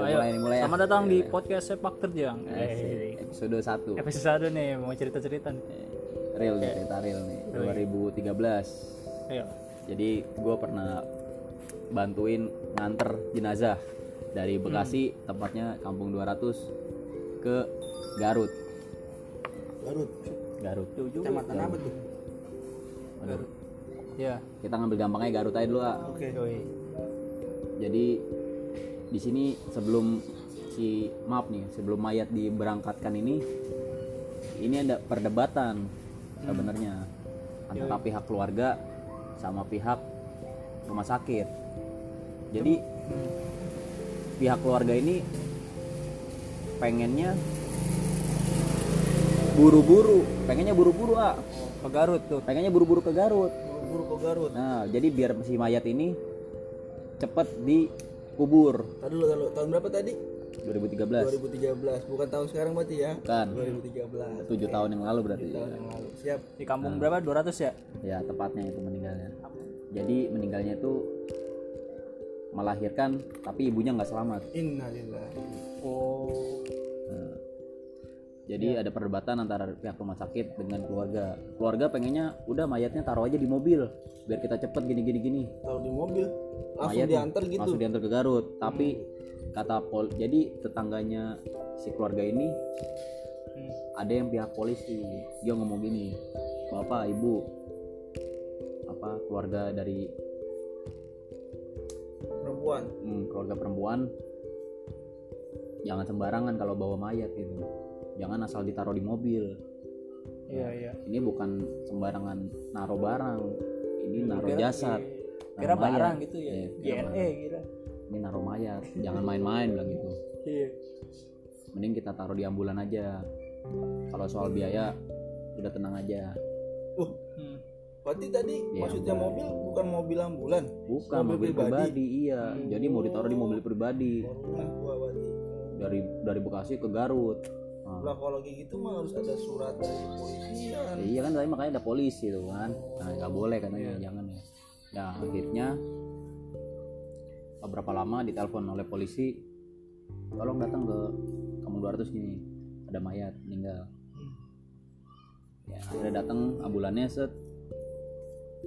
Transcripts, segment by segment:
udah Ayo, mulai nih mulai ya. Selamat datang di podcast sepak terjang. Eh, episode 1 episode satu nih mau cerita-cerita nih. real nih cerita real nih 2013 Ayo. jadi gue pernah bantuin nganter jenazah dari Bekasi tempatnya Kampung 200 ke Garut Garut. Garut. Kecamatan apa tuh? Waduh. Ya. kita ngambil gampangnya Garut aja dulu ah. Oke. Yoi. jadi di sini sebelum si maaf nih sebelum mayat diberangkatkan ini ini ada perdebatan sebenarnya antara pihak keluarga sama pihak rumah sakit jadi pihak keluarga ini pengennya buru-buru pengennya buru-buru ah Ke Garut tuh. pengennya buru-buru ke Garut Buru-buru ke Garut. nah jadi biar si mayat ini cepet dikubur Tadi dulu, dulu. tahun berapa tadi? 2013 2013. Bukan tahun sekarang berarti ya? kan 2013. tujuh tahun yang lalu berarti Tahun yang lalu. Siap. Di kampung berapa? 200 ya? ya tepatnya itu meninggalnya jadi meninggalnya itu melahirkan tapi ibunya nggak selamat Innalillahi. Oh. Nah, jadi ada perdebatan antara pihak rumah sakit dengan keluarga keluarga pengennya udah mayatnya taruh aja di mobil biar kita cepet gini gini gini Taruh di mobil. Langsung Mayat diantar gitu. langsung diantar ke Garut tapi kata pol jadi tetangganya si keluarga ini Hmm. ada yang pihak polisi dia ngomong gini bapak ibu apa keluarga dari Perempuan. hmm, keluarga perempuan jangan sembarangan kalau bawa mayat gitu jangan asal ditaruh di mobil Iya, iya. ini bukan sembarangan naruh barang ini naruh Kira- jasad Kira barang gitu ya. Iya, JNE barang. kira. ini naruh mayat jangan main-main bilang gitu Iya. mending kita taruh di ambulan aja kalau soal biaya udah tenang aja Uh, Hmm. berarti tadi Iya, maksudnya udah. mobil bukan mobil ambulan. bukan Mobil mobil, pribadi. pribadi. iya jadi mau ditaruh di mobil pribadi dari dari Bekasi ke Garut Nah, Lah kalau kayak gitu mah harus ada surat dari kepolisian. ya iya kan tadi makanya ada polisi tuh kan nah nggak boleh katanya jangan ya ya akhirnya beberapa lama ditelepon oleh polisi tolong datang ke kampung 200 nih ada mayat meninggal ya akhirnya datang ambulannya set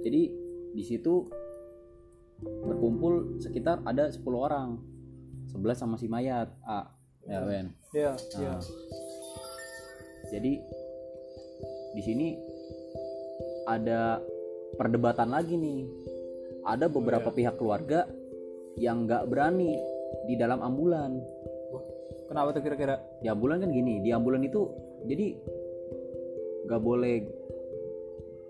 jadi di situ berkumpul sekitar ada 10 orang 11 sama si mayat A ya Ben Iya, iya. Nah, jadi di sini ada perdebatan lagi nih. Ada beberapa pihak keluarga yang nggak berani di dalam ambulan. Kenapa tuh kira-kira? Di ambulan kan gini, di ambulan itu jadi nggak boleh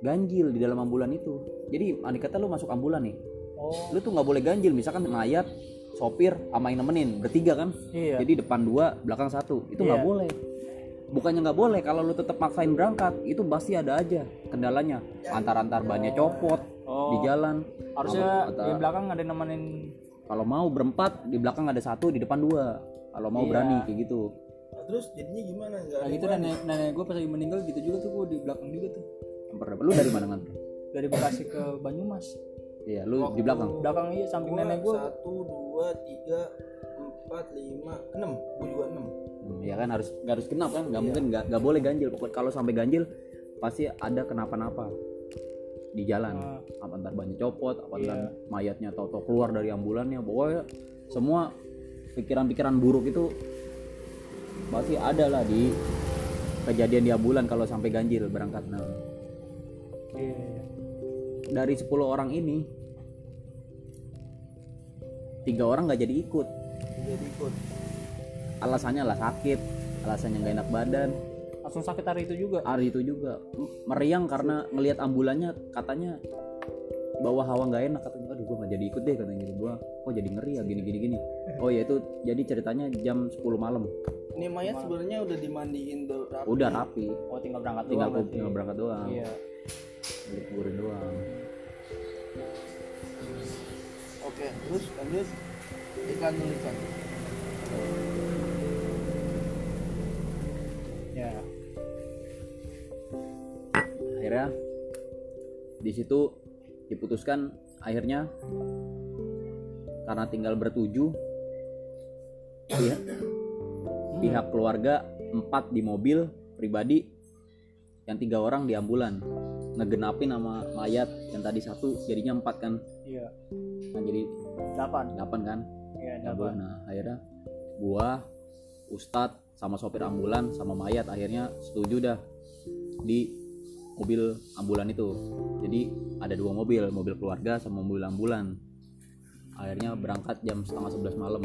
ganjil di dalam ambulan itu. Jadi andai kata lu masuk ambulan nih, Oh. lu tuh nggak boleh ganjil. Misalkan mayat, sopir, sama yang nemenin bertiga kan. Iya. Jadi depan dua, belakang satu. Itu nggak Iya. boleh. Bukannya nggak boleh, kalau lu tetap maksain berangkat, itu pasti ada aja kendalanya. Antar-antar bannya copot Oh. di jalan. Harusnya Atau- di belakang ada yang nemenin Kalau mau berempat, di belakang ada satu, di depan dua. Kalau mau Iya. berani kayak gitu. Nah, terus jadinya gimana? Nah gitu nenek nenek gue pas lagi meninggal gitu juga tuh gue di belakang juga tuh Lu dari mana kan? dari Bekasi ke Banyumas Iya, lu di belakang. belakang iya samping nenek gue satu dua tiga empat lima enam gue juga enam Hmm, ya kan harus nggak harus genap kan? Nggak mungkin nggak nggak boleh ganjil. Pokoknya kalau sampai ganjil pasti ada kenapa-napa di jalan. Ah. Apa ntar bannya copot, apa ntar Iya. mayatnya tau-tau keluar dari ambulannya. Pokoknya semua pikiran-pikiran buruk itu pasti ada lah di kejadian di ambulan kalau sampai ganjil berangkat. Nah, iya iya. dari 10 orang ini tiga orang nggak jadi ikut jadi ikut alasannya lah sakit alasannya nggak enak badan langsung sakit hari itu juga. Hari itu juga. Meriang karena ngelihat ambulannya katanya bawa hawa nggak enak katanya. Aduh gua nggak jadi ikut deh katanya gitu. Gua kok jadi ngeri ya? Gini gini gini. Oh ya itu jadi ceritanya jam 10 malam. Ini mayat sebenarnya udah dimandiin rapi. udah rapi. Oh tinggal berangkat tinggal doang tinggal berangkat doang. Iya. Dikuburin doang. Oke terus lanjut. Iklan dulu iklan ya akhirnya di situ diputuskan akhirnya karena tinggal bertujuh pihak pihak keluarga empat di mobil pribadi yang tiga orang di ambulan. Ngegenapin sama mayat yang tadi satu jadinya empat kan? Iya. Nah jadi delapan. delapan kan? Iya delapan. nah akhirnya gua ustadz sama sopir ambulan sama mayat akhirnya setuju dah. Di mobil ambulan itu. Jadi ada dua mobil mobil keluarga sama mobil ambulan. Akhirnya berangkat jam setengah sebelas malam.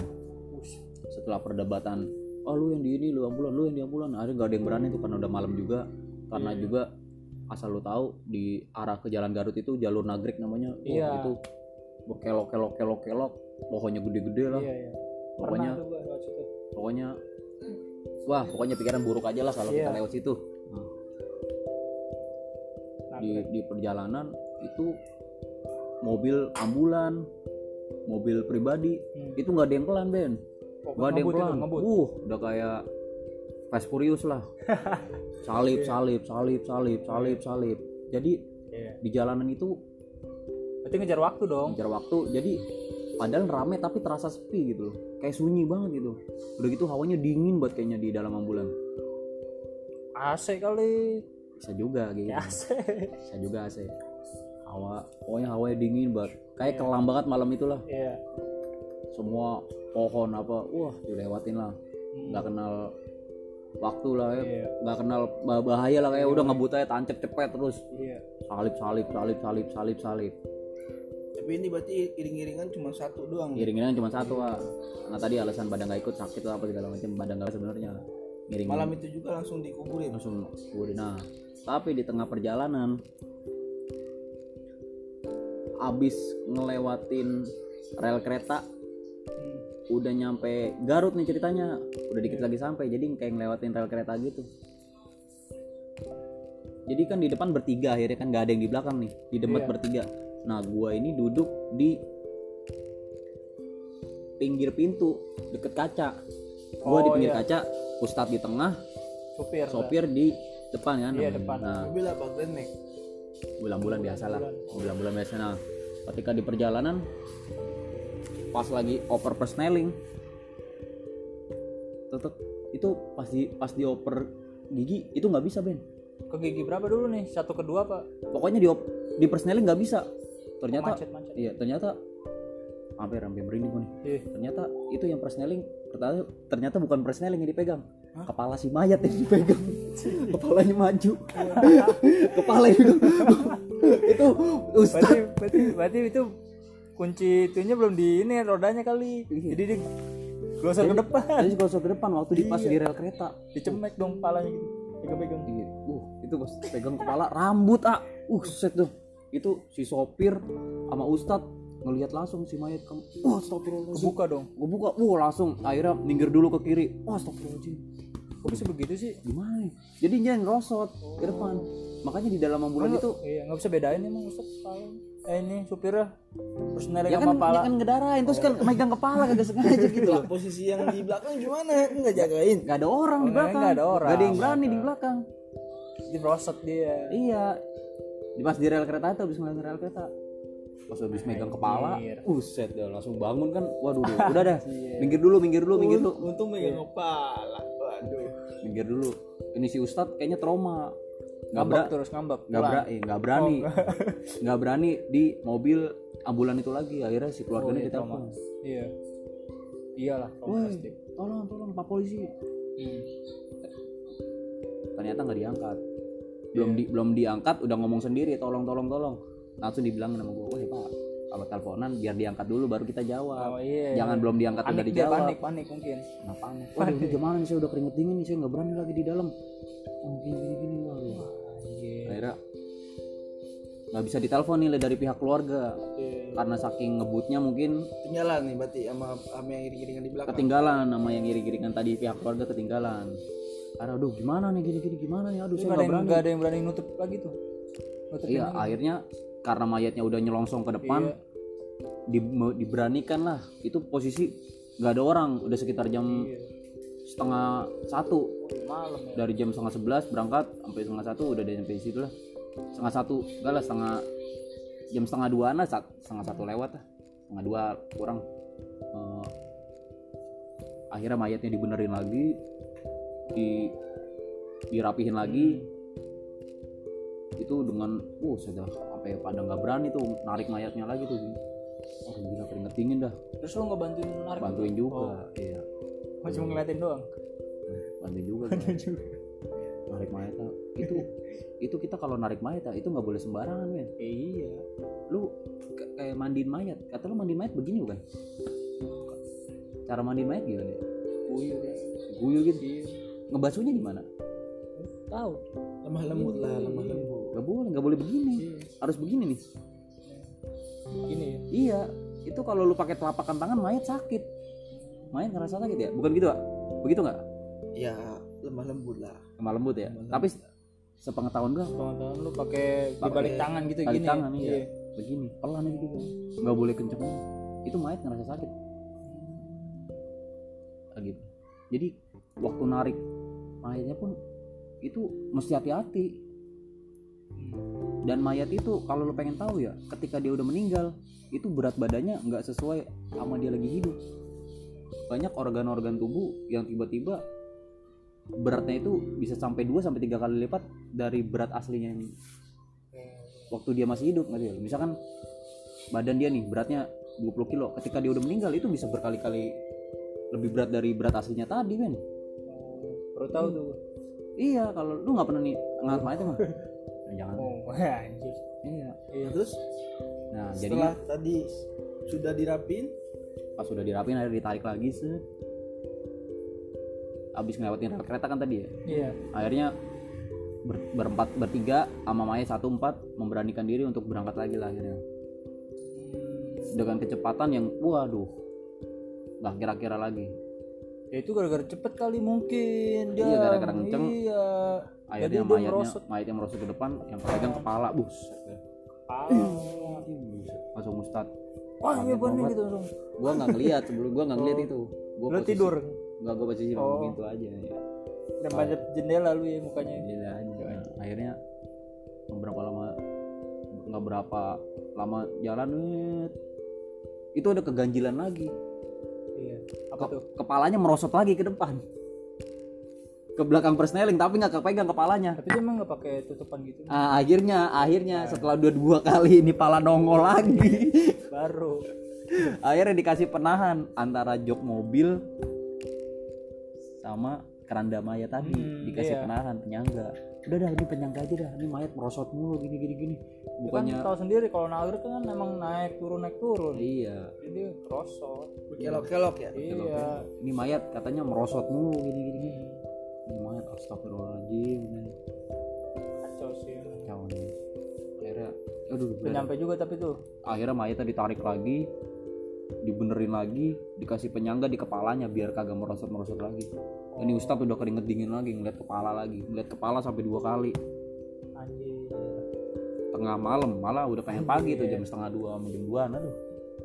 Setelah perdebatan oh lu yang di ini lu ambulan lu yang di ambulan. Akhirnya gak ada yang berani tuh karena udah malam juga. Karena juga asal lu tahu di arah ke jalan Garut itu jalur nagrek namanya. Wah, Iya. itu berkelok kelok kelok kelok pohonnya gede-gede lah. Iya iya. Pokoknya pokoknya wah pokoknya pikiran buruk aja lah kalau kita Iya. lewat situ di di perjalanan itu mobil ambulan mobil pribadi Hmm. itu nggak ada yang pelan Ben. Oh, nggak ada yang pelan. uh udah kayak Fast Furious lah. Salib salib salib salib salib salib. Jadi Iya. di jalanan itu berarti ngejar waktu dong. ngejar waktu. Jadi padahal rame tapi terasa sepi gitu loh. Kayak sunyi banget gitu. Udah gitu hawanya dingin buat kayaknya di dalam ambulan. AC kali bisa juga gitu. Ya bisa juga AC hawa pokoknya hawanya dingin banget. Kayak kelam banget malam itulah. Iya. Semua pohon apa wah dilewatin lah. Nggak kenal waktu lah ya. Iya. nggak kenal bah- bahaya lah kayak udah ngebut aja tancap cepet terus. Iya. Salib salib salib salib salib salib. Tapi ini berarti iring-iringan cuma satu doang. iring-iringan cuma satu ah karena tadi alasan badan nggak ikut sakit atau apa segala macam badan nggak sebenarnya. Malam itu juga langsung dikuburin. langsung udah nah tapi di tengah perjalanan abis ngelewatin rel kereta Hmm. udah nyampe Garut nih ceritanya udah dikit lagi sampai jadi kayak ngelewatin rel kereta gitu jadi kan di depan bertiga akhirnya kan nggak ada yang di belakang nih di debat Iya. bertiga nah gua ini duduk di pinggir pintu deket kaca gua di Oh, pinggir iya. kaca Ustadz di tengah sopir sopir di depan kan? Iya, depan. nah. Max? bulan-bulan biasa lah. Bulan-bulan biasa nah. Ketika di perjalanan pas lagi oper persneling tetep itu pas di pas di oper gigi itu nggak bisa Ben. Ke gigi berapa dulu nih? Satu kedua pak pokoknya di op, di persneling nggak bisa. Ternyata macet macet. iya ternyata hampir hampir merinding gua nih. Iya. ternyata itu yang persneling ternyata ternyata bukan persneling yang dipegang kepala si mayat yang dipegang. Kepalanya maju. Kepala itu. Itu ustaz berarti berarti berarti itu kunci itunya belum di ini rodanya kali. Iya. jadi di glosor ke depan. Jadi kalau ke depan waktu di pas di rel kereta. dicemek dong palanya gitu. Pegang-pegang Iya. Uh, itu pas pegang kepala rambut ah. Uh, set tuh. Itu si sopir sama ustad ngelihat langsung si mayat kamu. Wah, astagfirullahaladzim. kebuka dong Gue buka, uh langsung akhirnya minggir dulu ke kiri. Wah, astagfirullahaladzim. kok bisa begitu sih Gimana nih? Jadi dia ngerosot ke depan. Makanya di dalam ambulan itu iya nggak bisa bedain emang Ustaz kepala eh ini supirnya personelnya ya sama kan, pala ya kan ngedarain terus kan megang kepala kagak sengaja gitu Lah posisi yang di belakang gimana? Nggak jagain. Gak ada orang di Oh, belakang. nggak ada orang. Gak ada yang berani di belakang. di dia Iya. Di pas di rel kereta itu habis ngeliat rel kereta. Pas habis megang kepala, uset dah langsung bangun kan. Waduh, duh, udah dah. Minggir dulu, minggir dulu, minggir dulu. Untung megang kepala. Waduh. Minggir dulu. Ini si Ustadz kayaknya trauma. Gak, ngambek ber- terus ngambek gak, pulang. bera- eh, gak berani. Gak berani di mobil ambulan itu lagi. Akhirnya si oh, keluarganya iya, ditelepon. iya iyalah pasti tolong, tolong, Pak Polisi. Hmm. Ternyata nggak diangkat. Belum di, belum diangkat, udah ngomong sendiri, tolong, tolong, tolong. Langsung dibilang sama gue, woi Pak, kalau teleponan biar diangkat dulu baru kita jawab. oh iya Jangan belum diangkat udah panik dia dijawab. panik panik mungkin Nah, panik. Waduh, ini gimana nih saya udah keringet dingin nih, saya nggak berani lagi di dalam. Oh, gini gini gini waduh. Anjir. Akhirnya nggak bisa ditelepon nih dari pihak keluarga Iya. karena saking ngebutnya mungkin Ketinggalan nih berarti sama sama yang iring-iringan di belakang. ketinggalan sama yang giring-giringan tadi pihak keluarga ketinggalan. Karena aduh gimana nih gini gini gimana nih aduh Tapi saya nggak ada nggak yang berani. nggak ada yang berani nutup lagi tuh Iya, akhirnya karena mayatnya udah nyelongsong ke depan Iya. di- diberanikan lah. Itu posisi nggak ada orang, udah sekitar jam Iya. setengah satu. Malam ya. Dari jam setengah sebelas berangkat sampai setengah satu udah di sampai situ lah. Setengah satu enggak lah setengah jam setengah dua sat- setengah satu lewat lah. Setengah dua kurang. Eh, akhirnya mayatnya dibenerin lagi di dirapihin lagi. Itu dengan uh sudah sampai pada nggak berani tuh narik mayatnya lagi tuh oh gila keringet dingin dah. Terus lu nggak bantuin narik bantuin juga? iya oh, cuma ngeliatin doang? Bantuin juga. Gua. narik mayat ah. itu itu kita kalau narik mayat ah, itu nggak boleh sembarangan men. Iya. Lu kayak mandiin mayat. Kata lu mandiin mayat begini bukan? Cara mandiin mayat gimana? Kuyur guyur gitu? Iya. Ngebasuhnya gimana tahu. Lemah lembut lah lemah lembut nggak boleh nggak boleh begini. Harus begini nih. Gini ya? Iya. Itu kalau lu pakai telapakan tangan mayat sakit. Mayat ngerasa sakit ya? Bukan gitu pak? Begitu nggak? Ya lemah lembut lah. Lemah lembut ya? Tapi sepengetahuan gua? Pengetahuan lu pakai di balik tangan gitu balik gini tangan ya? iya. Begini pelan gitu nggak boleh kenceng. Itu mayat ngerasa sakit. Kayak gitu. Jadi waktu narik mayatnya pun itu mesti hati-hati dan mayat itu kalau lo pengen tahu ya ketika dia udah meninggal itu berat badannya nggak sesuai sama dia lagi hidup. Banyak organ-organ tubuh yang tiba-tiba beratnya itu bisa sampai 2 sampai tiga kali lipat dari berat aslinya yang waktu dia masih hidup nggak sih misalkan badan dia nih beratnya 20 kilo. Ketika dia udah meninggal itu bisa berkali-kali lebih berat dari berat aslinya tadi men. Baru tahu tuh iya kalau lu nggak pernah nih ngangkat mayat mah Nah, jangan oh anjir iya. Nah, terus? Nah jadinya tadi sudah dirapin? Pas sudah dirapin akhirnya ditarik lagi set. Abis ngelewatin rel kereta kan tadi ya? Iya. Akhirnya ber- berempat bertiga sama Maya satu empat memberanikan diri untuk berangkat lagi lah akhirnya. Dengan kecepatan yang waduh nggak kira-kira lagi ya itu gara-gara cepet kali mungkin. Dia Iya, gara-gara kenceng. iya. Akhirnya mayatnya merosot. mayatnya merosot ke depan yang pegang kepala bus. Kepala. Langsung mustad wah iya bener banget. gitu langsung. Gua nggak ngeliat sebelum gua nggak ngeliat itu. Gua lu tidur? Nggak gua posisi Oh. oh. pintu aja ya. Dan banyak jendela lu ya mukanya. Gila aja. akhirnya beberapa lama nggak berapa lama jalan itu ada keganjilan lagi iya. Apa Ke- tuh? kepalanya merosot lagi ke depan. Ke belakang persneling tapi nggak kepegang kepalanya. Tapi dia emang nggak pakai tutupan gitu. Ah, akhirnya akhirnya setelah dua dua kali ini pala nongol lagi. Baru. Akhirnya dikasih penahan antara jok mobil sama keranda mayat tadi. Hmm, dikasih iya. penahan penyangga udah dah ini penyangga aja dah ini mayat merosot mulu gini gini gini. Bukannya bukannya tahu sendiri kalau nagrek kan emang naik turun naik turun. Iya. Jadi dia krosot kelok-kelok ya? Iya. Ini mayat katanya merosot mulu gini gini gini. Ini mayat astagfirullahaladzim ini. Kacau sih. Kacau nih. Akhirnya aduh udah udah. nyampe juga tapi tuh. Akhirnya mayatnya ditarik lagi dibenerin lagi dikasih penyangga di kepalanya biar kagak merosot merosot lagi ini ustadz udah keringet dingin lagi ngeliat kepala lagi. Ngeliat kepala sampai dua kali. Anjir. Tengah malam malah udah pengen pagi tuh jam setengah dua jam dua aduh.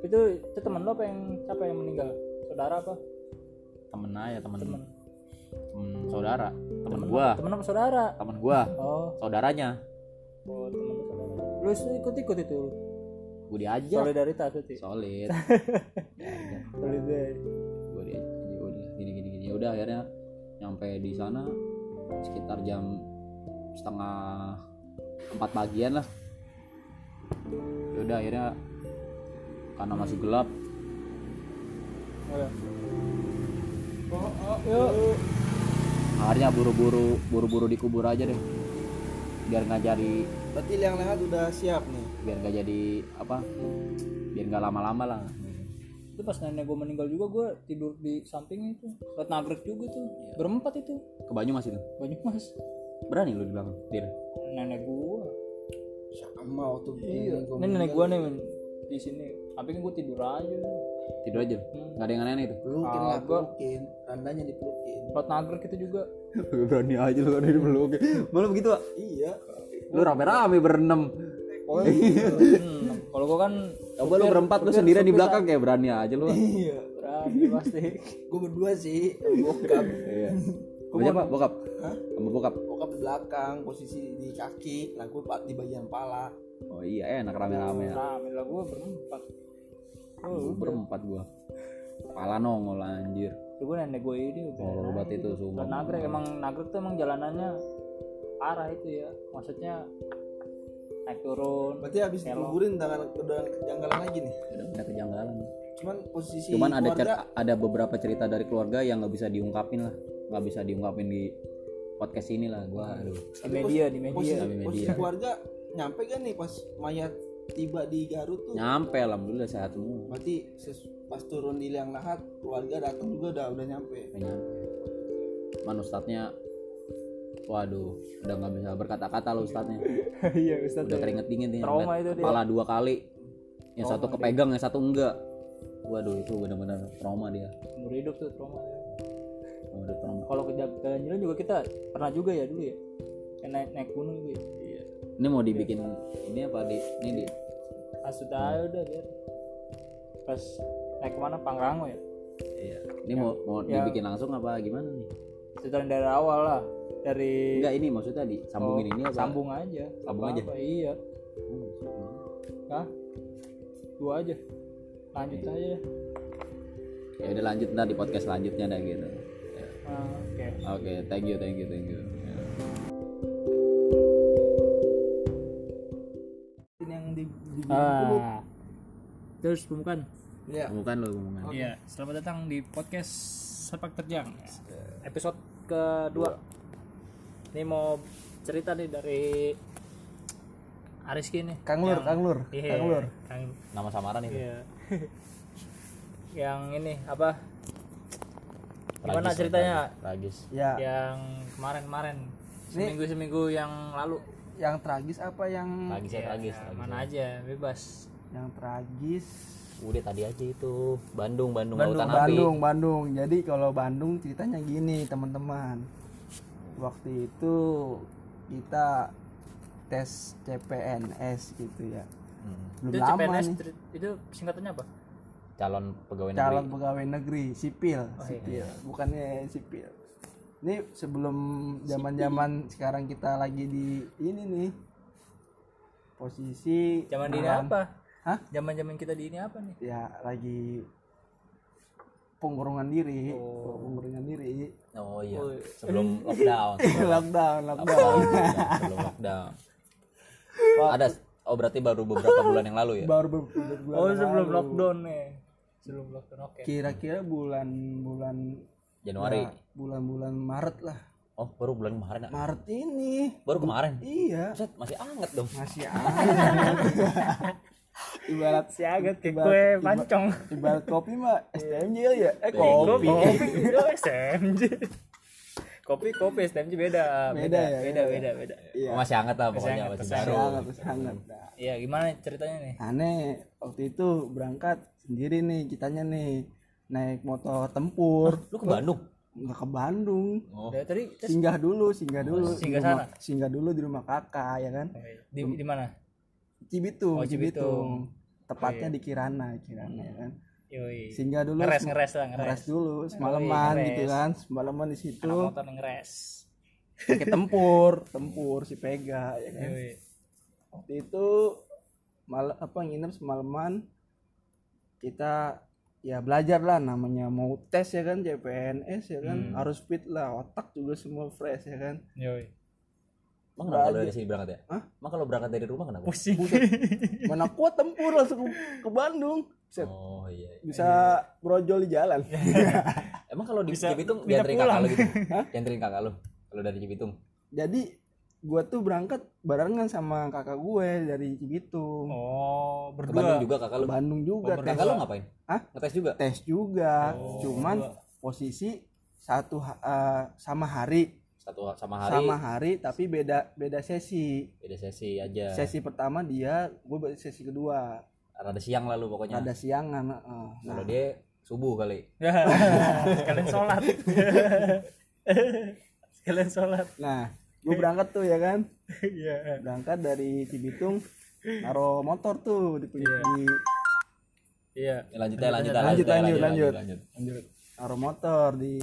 Itu itu temen lo apa yang siapa yang meninggal? Saudara apa? Temen aja temen. Temen. Temen saudara. Temen gua. temen apa saudara? Temen gua. Oh. Saudaranya. Oh temen saudara? Lu ikut ikut itu? Gua diajak. Solidaritas berarti? Solid. Diajak. Solidaritas. Gue di udah gini gini gini. Udah akhirnya nyampe di sana sekitar jam setengah empat pagian lah. Udah akhirnya karena masih gelap. Akhirnya buru-buru buru-buru dikubur aja deh. Biar nggak jadi berarti yang lahat udah siap nih? biar nggak jadi apa? Biar nggak lama-lama lah itu pas nenek gue meninggal juga gue tidur di sampingnya itu. Liat nagrek juga tuh. Berempat itu. Ke Banyumas itu? Banyak mas berani lu di belakang dir? Nenek gue sama waktu iya. gua ini nenek gue nih men. Di sini. Sampingnya gue tidur aja. Tidur aja. Hmm. nggak ada yang aneh-aneh itu? Pelukin lah Kagak. pelukin. Randanya dipelukin. Liat nagrek itu juga. Berani aja lu ada di belakang malah begitu pak? Iya. Lu rame-rame berenam. Oh iya Hmm, kalau gue kan coba lu berempat lu sendirian di belakang kayak berani aja lu. Iya berani pasti. Gue berdua sih bokap. Iya. Sama siapa? bokap? Hah? sama bokap? Bokap di belakang posisi di kaki. Lah gue di bagian pala oh iya enak rame-rame ya. Rame lah gue berempat. Oh, berempat gua. Kepala nongol anjir. Itu gue nenek gue ini udah. Horor naik banget itu sumpah. Dan nagrek emang nagrek tuh emang jalanannya parah itu ya. Maksudnya naik turun berarti habis dikuburin udah udah kejanggalan lagi nih? Udah ada kejanggalan. Cuman posisi cuman ada keluarga cer- ada beberapa cerita dari keluarga yang nggak bisa diungkapin lah. Nggak bisa diungkapin di podcast ini lah gua. Aduh. Di media di media. posisi, Kami media. posisi keluarga nyampe kan nih pas mayat tiba di Garut tuh? Nyampe alhamdulillah sehat semua. Berarti ses- pas turun di liang lahat keluarga datang juga udah udah nyampe. Nggak nyampe. Man ustadznya waduh udah nggak bisa berkata-kata lo ustadznya iya Ustaz udah keringet dingin nih Trauma itu dia. kepala dua kali. Yang satu kepegang yang satu enggak. Waduh itu benar-benar trauma dia. Umur hidup tuh trauma ya. Waduh, trauma. Kalau ke Ja- ke Jalan juga kita pernah juga ya dulu ya. Kayak naik naik gunung gitu. Ya iya. Ini mau dibikin ini apa di ini di? Asut aja udah biar pas naik ke mana Pangrango ya? Iya. Ini mau mau Ya. dibikin langsung apa gimana nih? Ceritain dari awal lah dari enggak ini maksudnya disambungin ini apa? Oh, sambung aja. Sambung Apa- aja? apa, iya. Oh, Hah? dua aja. Lanjut Iya. aja. Ya udah lanjut ntar di podcast selanjutnya dah gitu. Oke. Oke thank you thank you thank you. Ya. ini yang di, di ah. terus pembukaan? Ya bukan lo ngomongin Iya, selamat datang di podcast Sepak Terjang. Episode kedua. Ini mau cerita nih dari Ariski nih. Kang Lur Yang- Kang Lur Iya, Kang Lur Kang- nama samaran itu iya. yang ini apa? Gimana Tragis, ceritanya? tragis ya Yang kemarin-kemarin seminggu seminggu yang lalu. yang tragis apa yang tragis ya Iya, tragis tragis. mana aja, bebas. yang tragis udah tadi aja itu Bandung Bandung, Bandung api Bandung Bandung jadi kalau Bandung ceritanya gini teman-teman waktu itu kita tes CPNS gitu ya Hmm. belum itu lama CPNS nih itu singkatannya apa? calon pegawai calon negeri pegawai negeri sipil Oh, iya. sipil bukannya sipil ini sebelum zaman zaman sekarang kita lagi di ini nih posisi Zaman di ini apa? Hah? Zaman-zaman kita di ini apa nih? ya lagi pengurungan diri. Oh. pengurungan diri. Oh iya. Oh, sebelum lockdown. Lockdown lockdown. Lockdown, sebelum lockdown. Ada oh berarti baru beberapa bulan yang lalu ya? Baru ber- ber- bulan Oh yang sebelum lalu. lockdown nih. Sebelum lockdown oke. kira-kira bulan bulan Januari. ya, bulan-bulan Maret lah. Oh baru bulan kemarin ya? Maret ini. Baru kemarin? Iya. Buset, masih anget dong. Masih ada ibarat Si agak kayak Ibarat- kue pancong. ibarat kopi mah STMJ ya eh Kopi. kopi Itu. Kopi kopi STMJ beda. Beda ya, Beda beda. beda beda. iya Oh, masih anget lah Masih pokoknya masih masih baru sangat nah, Iya gimana ceritanya nih? aneh waktu itu berangkat sendiri nih kitanya nih naik motor tempur lu ke Bandung nggak ke Bandung oh Dari tadi singgah dulu singgah dulu singgah rumah, singgah dulu di rumah kakak ya kan di di mana? Cibitung, Oh, Cibitung. tepatnya di Kirana Kirana ya kan Yoi. singgah dulu Ngeres ngeres lah ngeres. ngeres dulu semalaman ngeres. gitu kan semalaman di situ Anak motor ngeres. pakai tempur tempur si Pega ya kan Yoi. waktu itu mal apa nginep semalaman kita ya belajar lah namanya mau tes ya kan CPNS ya kan Hmm. harus fit lah otak juga semua fresh ya kan Yoi. Emang kenapa kalau dari sini berangkat ya? Hah? emang kalau berangkat dari rumah kenapa? Pusing. mana kuat tempur langsung ke, ke Bandung. Set, oh iya bisa brojol di jalan. Emang kalau di Bisa- Cibitung bisa dianterin kakak lu gitu? Dianterin kakak lu? Kalau dari Cibitung? Jadi gua tuh berangkat barengan sama kakak gue dari Cibitung. Oh ke Bandung berdua. juga kakak ke lu Bandung juga. Oh, tes kakak lu ngapain? Hah? ngetes juga? Tes juga. Oh, cuman posisi satu eh, sama hari satu sama hari sama hari tapi beda beda sesi beda sesi aja sesi pertama dia gue sesi kedua rada siang lalu pokoknya ada siangan heeh. nah, kalau dia subuh kali Sekalian sholat. Sekalian sholat. nah gue berangkat tuh ya kan Iya. berangkat dari Cibitung naruh motor tuh di, di Ya, Iya. lanjut ya lanjut ya, Lanjut, ya, lanjut, lanjut. lanjut. Lanjut. naruh motor di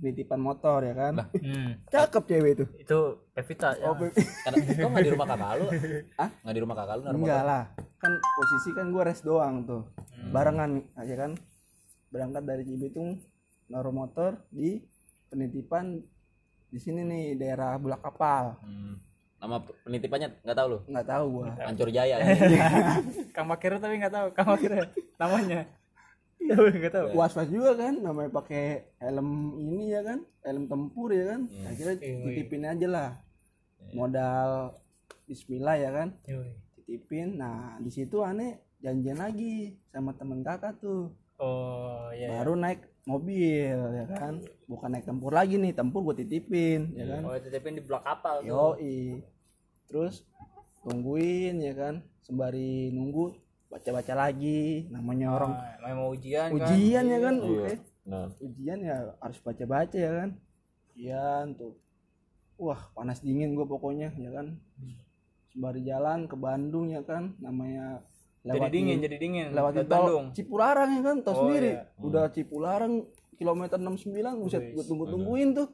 penitipan motor ya kan Hmm. cakep cewek itu Itu Pevita ya. oh, Pe- Karena kok nggak di rumah kakak lu? Hah? Nggak di rumah kakak lu naruh enggak motor? lah kan posisi kan gue res doang tuh Hmm. barengan aja kan berangkat dari Cibitung naruh motor di penitipan di sini nih daerah Bulak Kapal Hmm. Nama penitipannya nggak tahu lu. nggak tahu gua Ancur Jaya. Kang Makir tapi nggak tahu Kang Makir namanya tahu nggak tahu. Was was juga kan namanya pakai helm ini ya kan helm tempur ya kan. Hmm. akhirnya Iya, titipin aja lah. Modal Bismillah ya kan. Titipin. Nah di situ aneh janjian lagi sama temen kakak tuh. Oh iya baru naik mobil ya kan. Bukan naik tempur lagi nih tempur gue titipin ya kan. Oh titipin di blok kapal tuh. Yoi. Terus tungguin ya kan sembari nunggu baca-baca lagi namanya orang Nah, emang mau ujian kan? ujian ya kan? Iya. oke. Nah, ujian ya harus baca-baca ya kan? Ujian tuh. Wah panas dingin gue pokoknya ya kan? Sembari jalan ke Bandung ya kan? Namanya jadi lewatin- dingin jadi dingin. lewat Lewat tol Bandung. Cipularang ya kan? Tau Oh, sendiri. iya. udah Cipularang kilometer 69 buset gue tunggu tungguin tuh.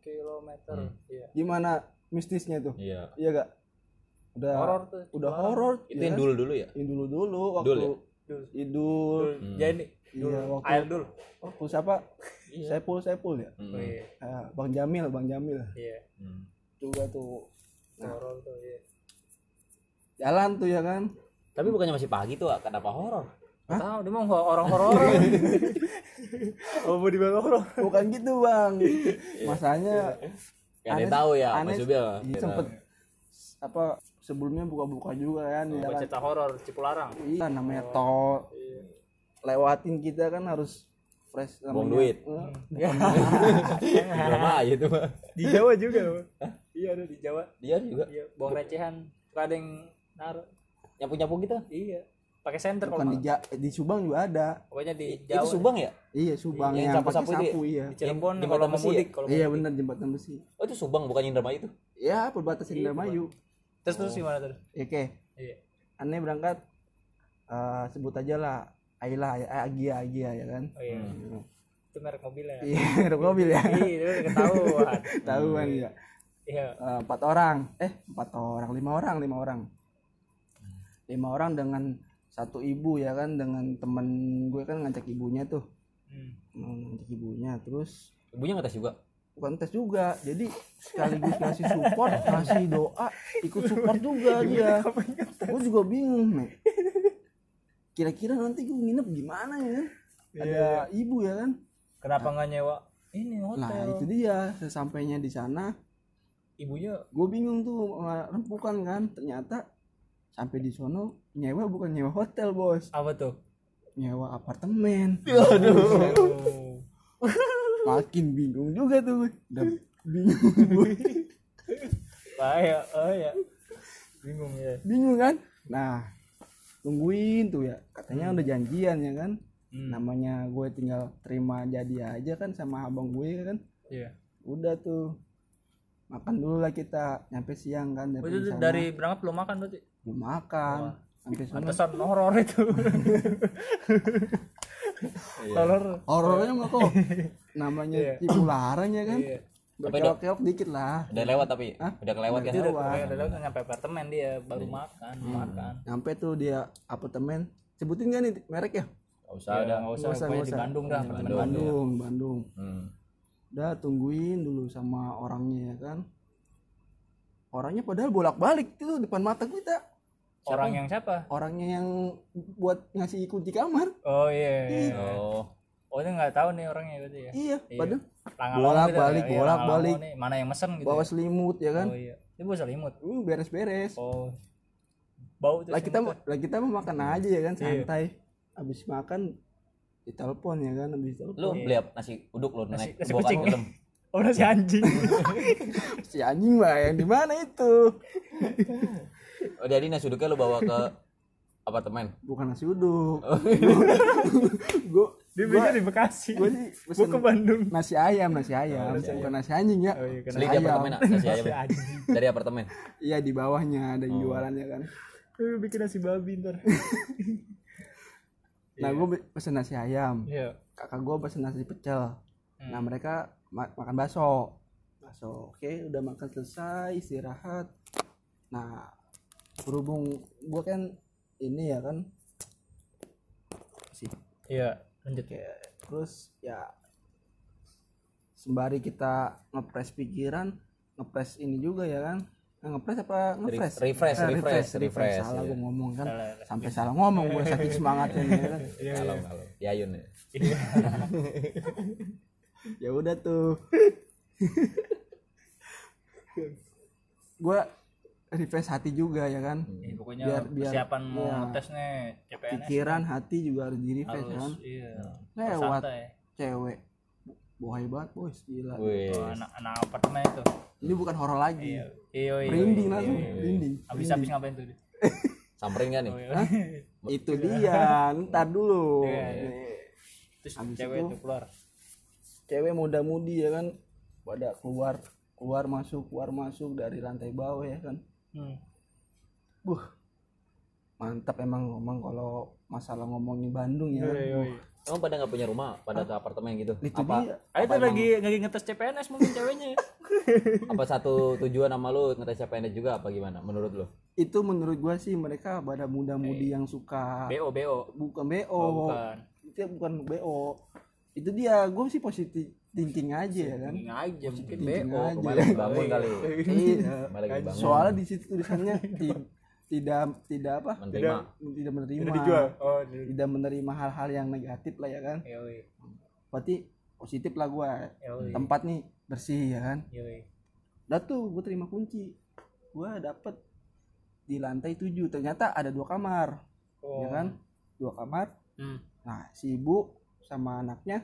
Kilometer iya. Gimana mistisnya tuh? Iya. iya gak udah horor tuh udah horor Itu ya. Yang dulu dulu ya. Yang dulu dulu waktu Dul ya? Dul. idul. Jadi iya waktu air dulu waktu siapa? Saipul Saipul ya? Hmm. oh, iya. Ah, Bang Jamil Bang Jamil. Iya. Hmm. juga tuh. Horor tuh iya. Jalan tuh ya kan? Tapi bukannya masih pagi tuh, kenapa horor? Tahu dia mau orang horor oh mau dibawa horor? Bukan gitu bang. Masanya Gak ada yang tahu ya, Mas Jubil. iya, sempet apa sebelumnya buka-buka juga kan ya kan cerita horor Cipularang? Iya namanya tol lewatin kita kan harus fresh Buang namanya. duit. Eh, Drama aja tuh, Pak. di Jawa juga loh iya ada di Jawa. Dia juga. iya buang recehan Suka ada yang naruh. Nyapu-nyapu gitu. iya. Pakai senter kalau bukan di, Ja- di Subang juga ada. Pokoknya di Itu Jawa Subang ya? iya Subang. Yang yang, sapu-sapu pakai itu sapu iya. Di Cirebon Di kalau mau Besi ya? mudik kalau iya bener jembatan besi. Oh itu Subang bukan Indramayu itu? ya perbatasan Indramayu terus terus gimana terus? Oke. Iya. Aneh berangkat eh, sebut aja lah Ayla Agia Agia ya kan? Oh iya. Itu merek mobil ya? Iya merek mobil ya? Iya itu udah ketahuan. Tahu kan ya iya. Eh, empat orang. Eh empat orang lima orang lima orang. Lima orang dengan satu ibu ya kan? Dengan temen gue kan ngajak ibunya tuh. Hmm. ngajak ibunya terus Ibunya ngetes juga. Bukan tes juga. Jadi sekaligus ngasih support ngasih doa ikut support juga dia. gue juga bingung nih kira-kira nanti gue nginep gimana ya? Ada ibu ya kan? Kenapa nggak nyewa ini nah hotel itu dia. Sesampainya di sana. Ibunya? Gue bingung tuh rempukan kan? Ternyata sampai di sono nyewa bukan nyewa hotel bos. Apa tuh? Nyewa apartemen. Aduh. Makin bingung juga tuh gue. udah bingung gue. bahaya. Oh ya bingung ya. Bingung kan? Nah tungguin tuh ya. Katanya udah janjian ya kan? Hmm. namanya gue tinggal terima jadi aja kan sama abang gue kan? Iya. Udah tuh. Makan dulu lah kita. Nyampe siang kan Oh, nyampe sana. dari berangkat belum makan berarti? Belum makan. Sampai sana. Pantesan horor itu. Horor. Horornya mah kok namanya Iya. Cipularang ya kan iya berkelok-kelok dikit lah Udah lewat tapi. Hah? Udah kelewat kan? itu udah Lewat. udah udah nyampe apartemen dia baru makan makan nyampe tuh dia apartemen sebutin gak nih merek ya Gak usah udah ada. nggak usah Nggak usah, pokoknya nggak di usah. Bandung dah apartemen Bandung Bandung Bandung Hmm. udah tungguin dulu sama orangnya ya kan orangnya padahal bolak-balik tuh depan mata kita orang yang siapa orangnya yang buat ngasih kunci kamar oh iya, iya. Oh. Oh ini nggak tahu nih orangnya berarti ya iya padahal Langalong Bolak-balik, gitu ya. Iya, bolak-balik. Langalong nih, mana yang mesen gitu bawa ya? selimut ya kan oh iya dia bawa selimut uh, beres-beres oh bau tuh lah kita lah kita mau makan aja ya kan Iya. santai habis makan ditelepon ya kan habis telepon Lu beli apa? nasi uduk lu Nasi- naik nasi kucing. dalam. oh nasi anjing si anjing mah yang di mana itu Oh, jadi nasi uduknya lu bawa ke apartemen. bukan nasi uduk Oh. gue dia belinya di Bekasi. gue sih gua ke Bandung. nasi ayam nasi ayam. bukan nasi anjing ya. Oh iya apartemen ah, nasi ayam. nasi anjing. Dari apartemen. iya di bawahnya ada Oh. jualannya kan. Gue bikin nasi babi ntar. Nah gue pesen nasi ayam. Iya. Kakak gue pesen nasi pecel. Hmm. nah mereka ma- makan bakso. Bakso oke udah makan selesai istirahat. Nah berhubung gue kan ini ya kan. Sih iya lanjut. Kayak terus ya sembari kita ngepres pikiran ngepres ini juga ya kan? Eh, ngepres apa ngepres refresh, Eh, refresh, refresh, refresh, salah iya. gue ngomong kan. Sampai salah ngomong gue saking semangatnya nih, ya kan? Kalau kalau Yayun ya. ya. Udah tuh. Gue refresh hati juga ya kan? Ya, pokoknya Biar- biar- persiapan mau iya. ngetes nih CPNS pikiran hati juga harus di refresh harus kan? iya. Lewat santai cewek. Bohai banget bos gila. Wih. Oh, anak anak apartemen itu? Ini bukan horor lagi. Iya iya iya merinding langsung merinding habis habis ngapain tuh dia? Samperin kan nih? itu dia ntar dulu. Iya, iya. Terus Habis cewek itu- itu keluar? Cewek muda-mudi ya kan? Pada keluar keluar masuk keluar masuk dari lantai bawah ya kan hmm. buh. Mantap emang ngomong kalau masalah ngomongin Bandung ya. Buh, Emang pada nggak punya rumah, pada ke apartemen gitu? itu apa, dia. Ah, itu lagi lagi ngetes CPNS mungkin ceweknya apa satu tujuan sama lu ngetes CPNS juga apa gimana menurut lu? itu menurut gua sih mereka pada muda-mudi yang suka BO BO bukan BO oh, bukan. Itu bukan BO itu dia. Gue sih positif thinking aja ya kan? ini aja mungkin BO aja. Bangun kali. Iya. Soalnya di situ tulisannya ti- tidak tidak apa? Menerima. tidak menerima. oh tidak menerima hal-hal yang negatif lah ya kan? Yoi. Berarti positif lah gua. Yoi. Tempat nih bersih ya kan? Yoi. Udah tuh gue terima kunci. Gua dapet di lantai 7 ternyata ada dua kamar. Oh. ya kan? Dua kamar. Hmm. nah si ibu sama anaknya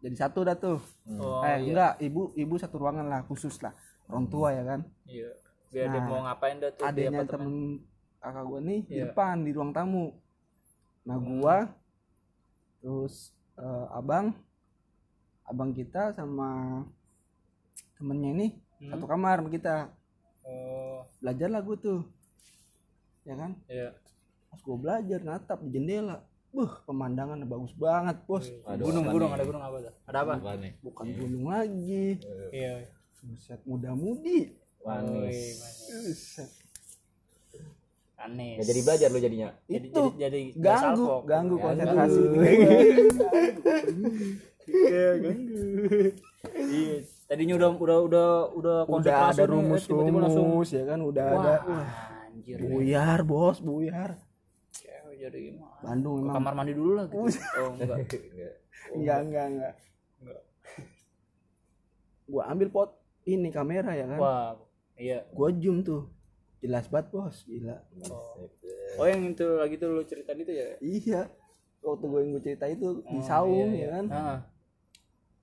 jadi satu dah tuh. Oh eh iya. enggak ibu ibu satu ruangan lah khusus lah. Orang tua ya kan. Iya biar dia Nah, mau ngapain dah tuh di adanya temen kakak gue nih di Iya. depan di ruang tamu. Nah gua terus eh, abang abang kita sama temennya ini Hmm. satu kamar sama kita. Oh. Belajar lah gue tuh. Ya kan? Iya. Pas gue belajar natap di jendela Buh, pemandangan bagus banget, bos. Aduh, gunung apa gunung nih? ada gunung apa tuh ada apa nih? Bukan gunung lagi. iya Buset, muda-mudi. Manis. Aneh jadi belajar lu jadinya. jadi Itu jadi, jadi ganggu, salfok. ganggu Ganggu. konsentrasi. iya ganggu iya tadinya udah udah udah udah udah konsentrasi ada eh, rumus-rumus ya kan, udah ada wah anjir nih. buyar, bos, buyar. Jadi gimana Bandung ke emang. kamar mandi dulu lah gitu oh enggak Enggak, enggak, enggak. Enggak. Gua ambil pot ini kamera ya kan. wah iya Gua zoom tuh. Jelas banget, bos. Gila. oh yang itu lagi tuh lu cerita itu ya Iya. Waktu gue yang gue cerita itu di saung ya kan. nah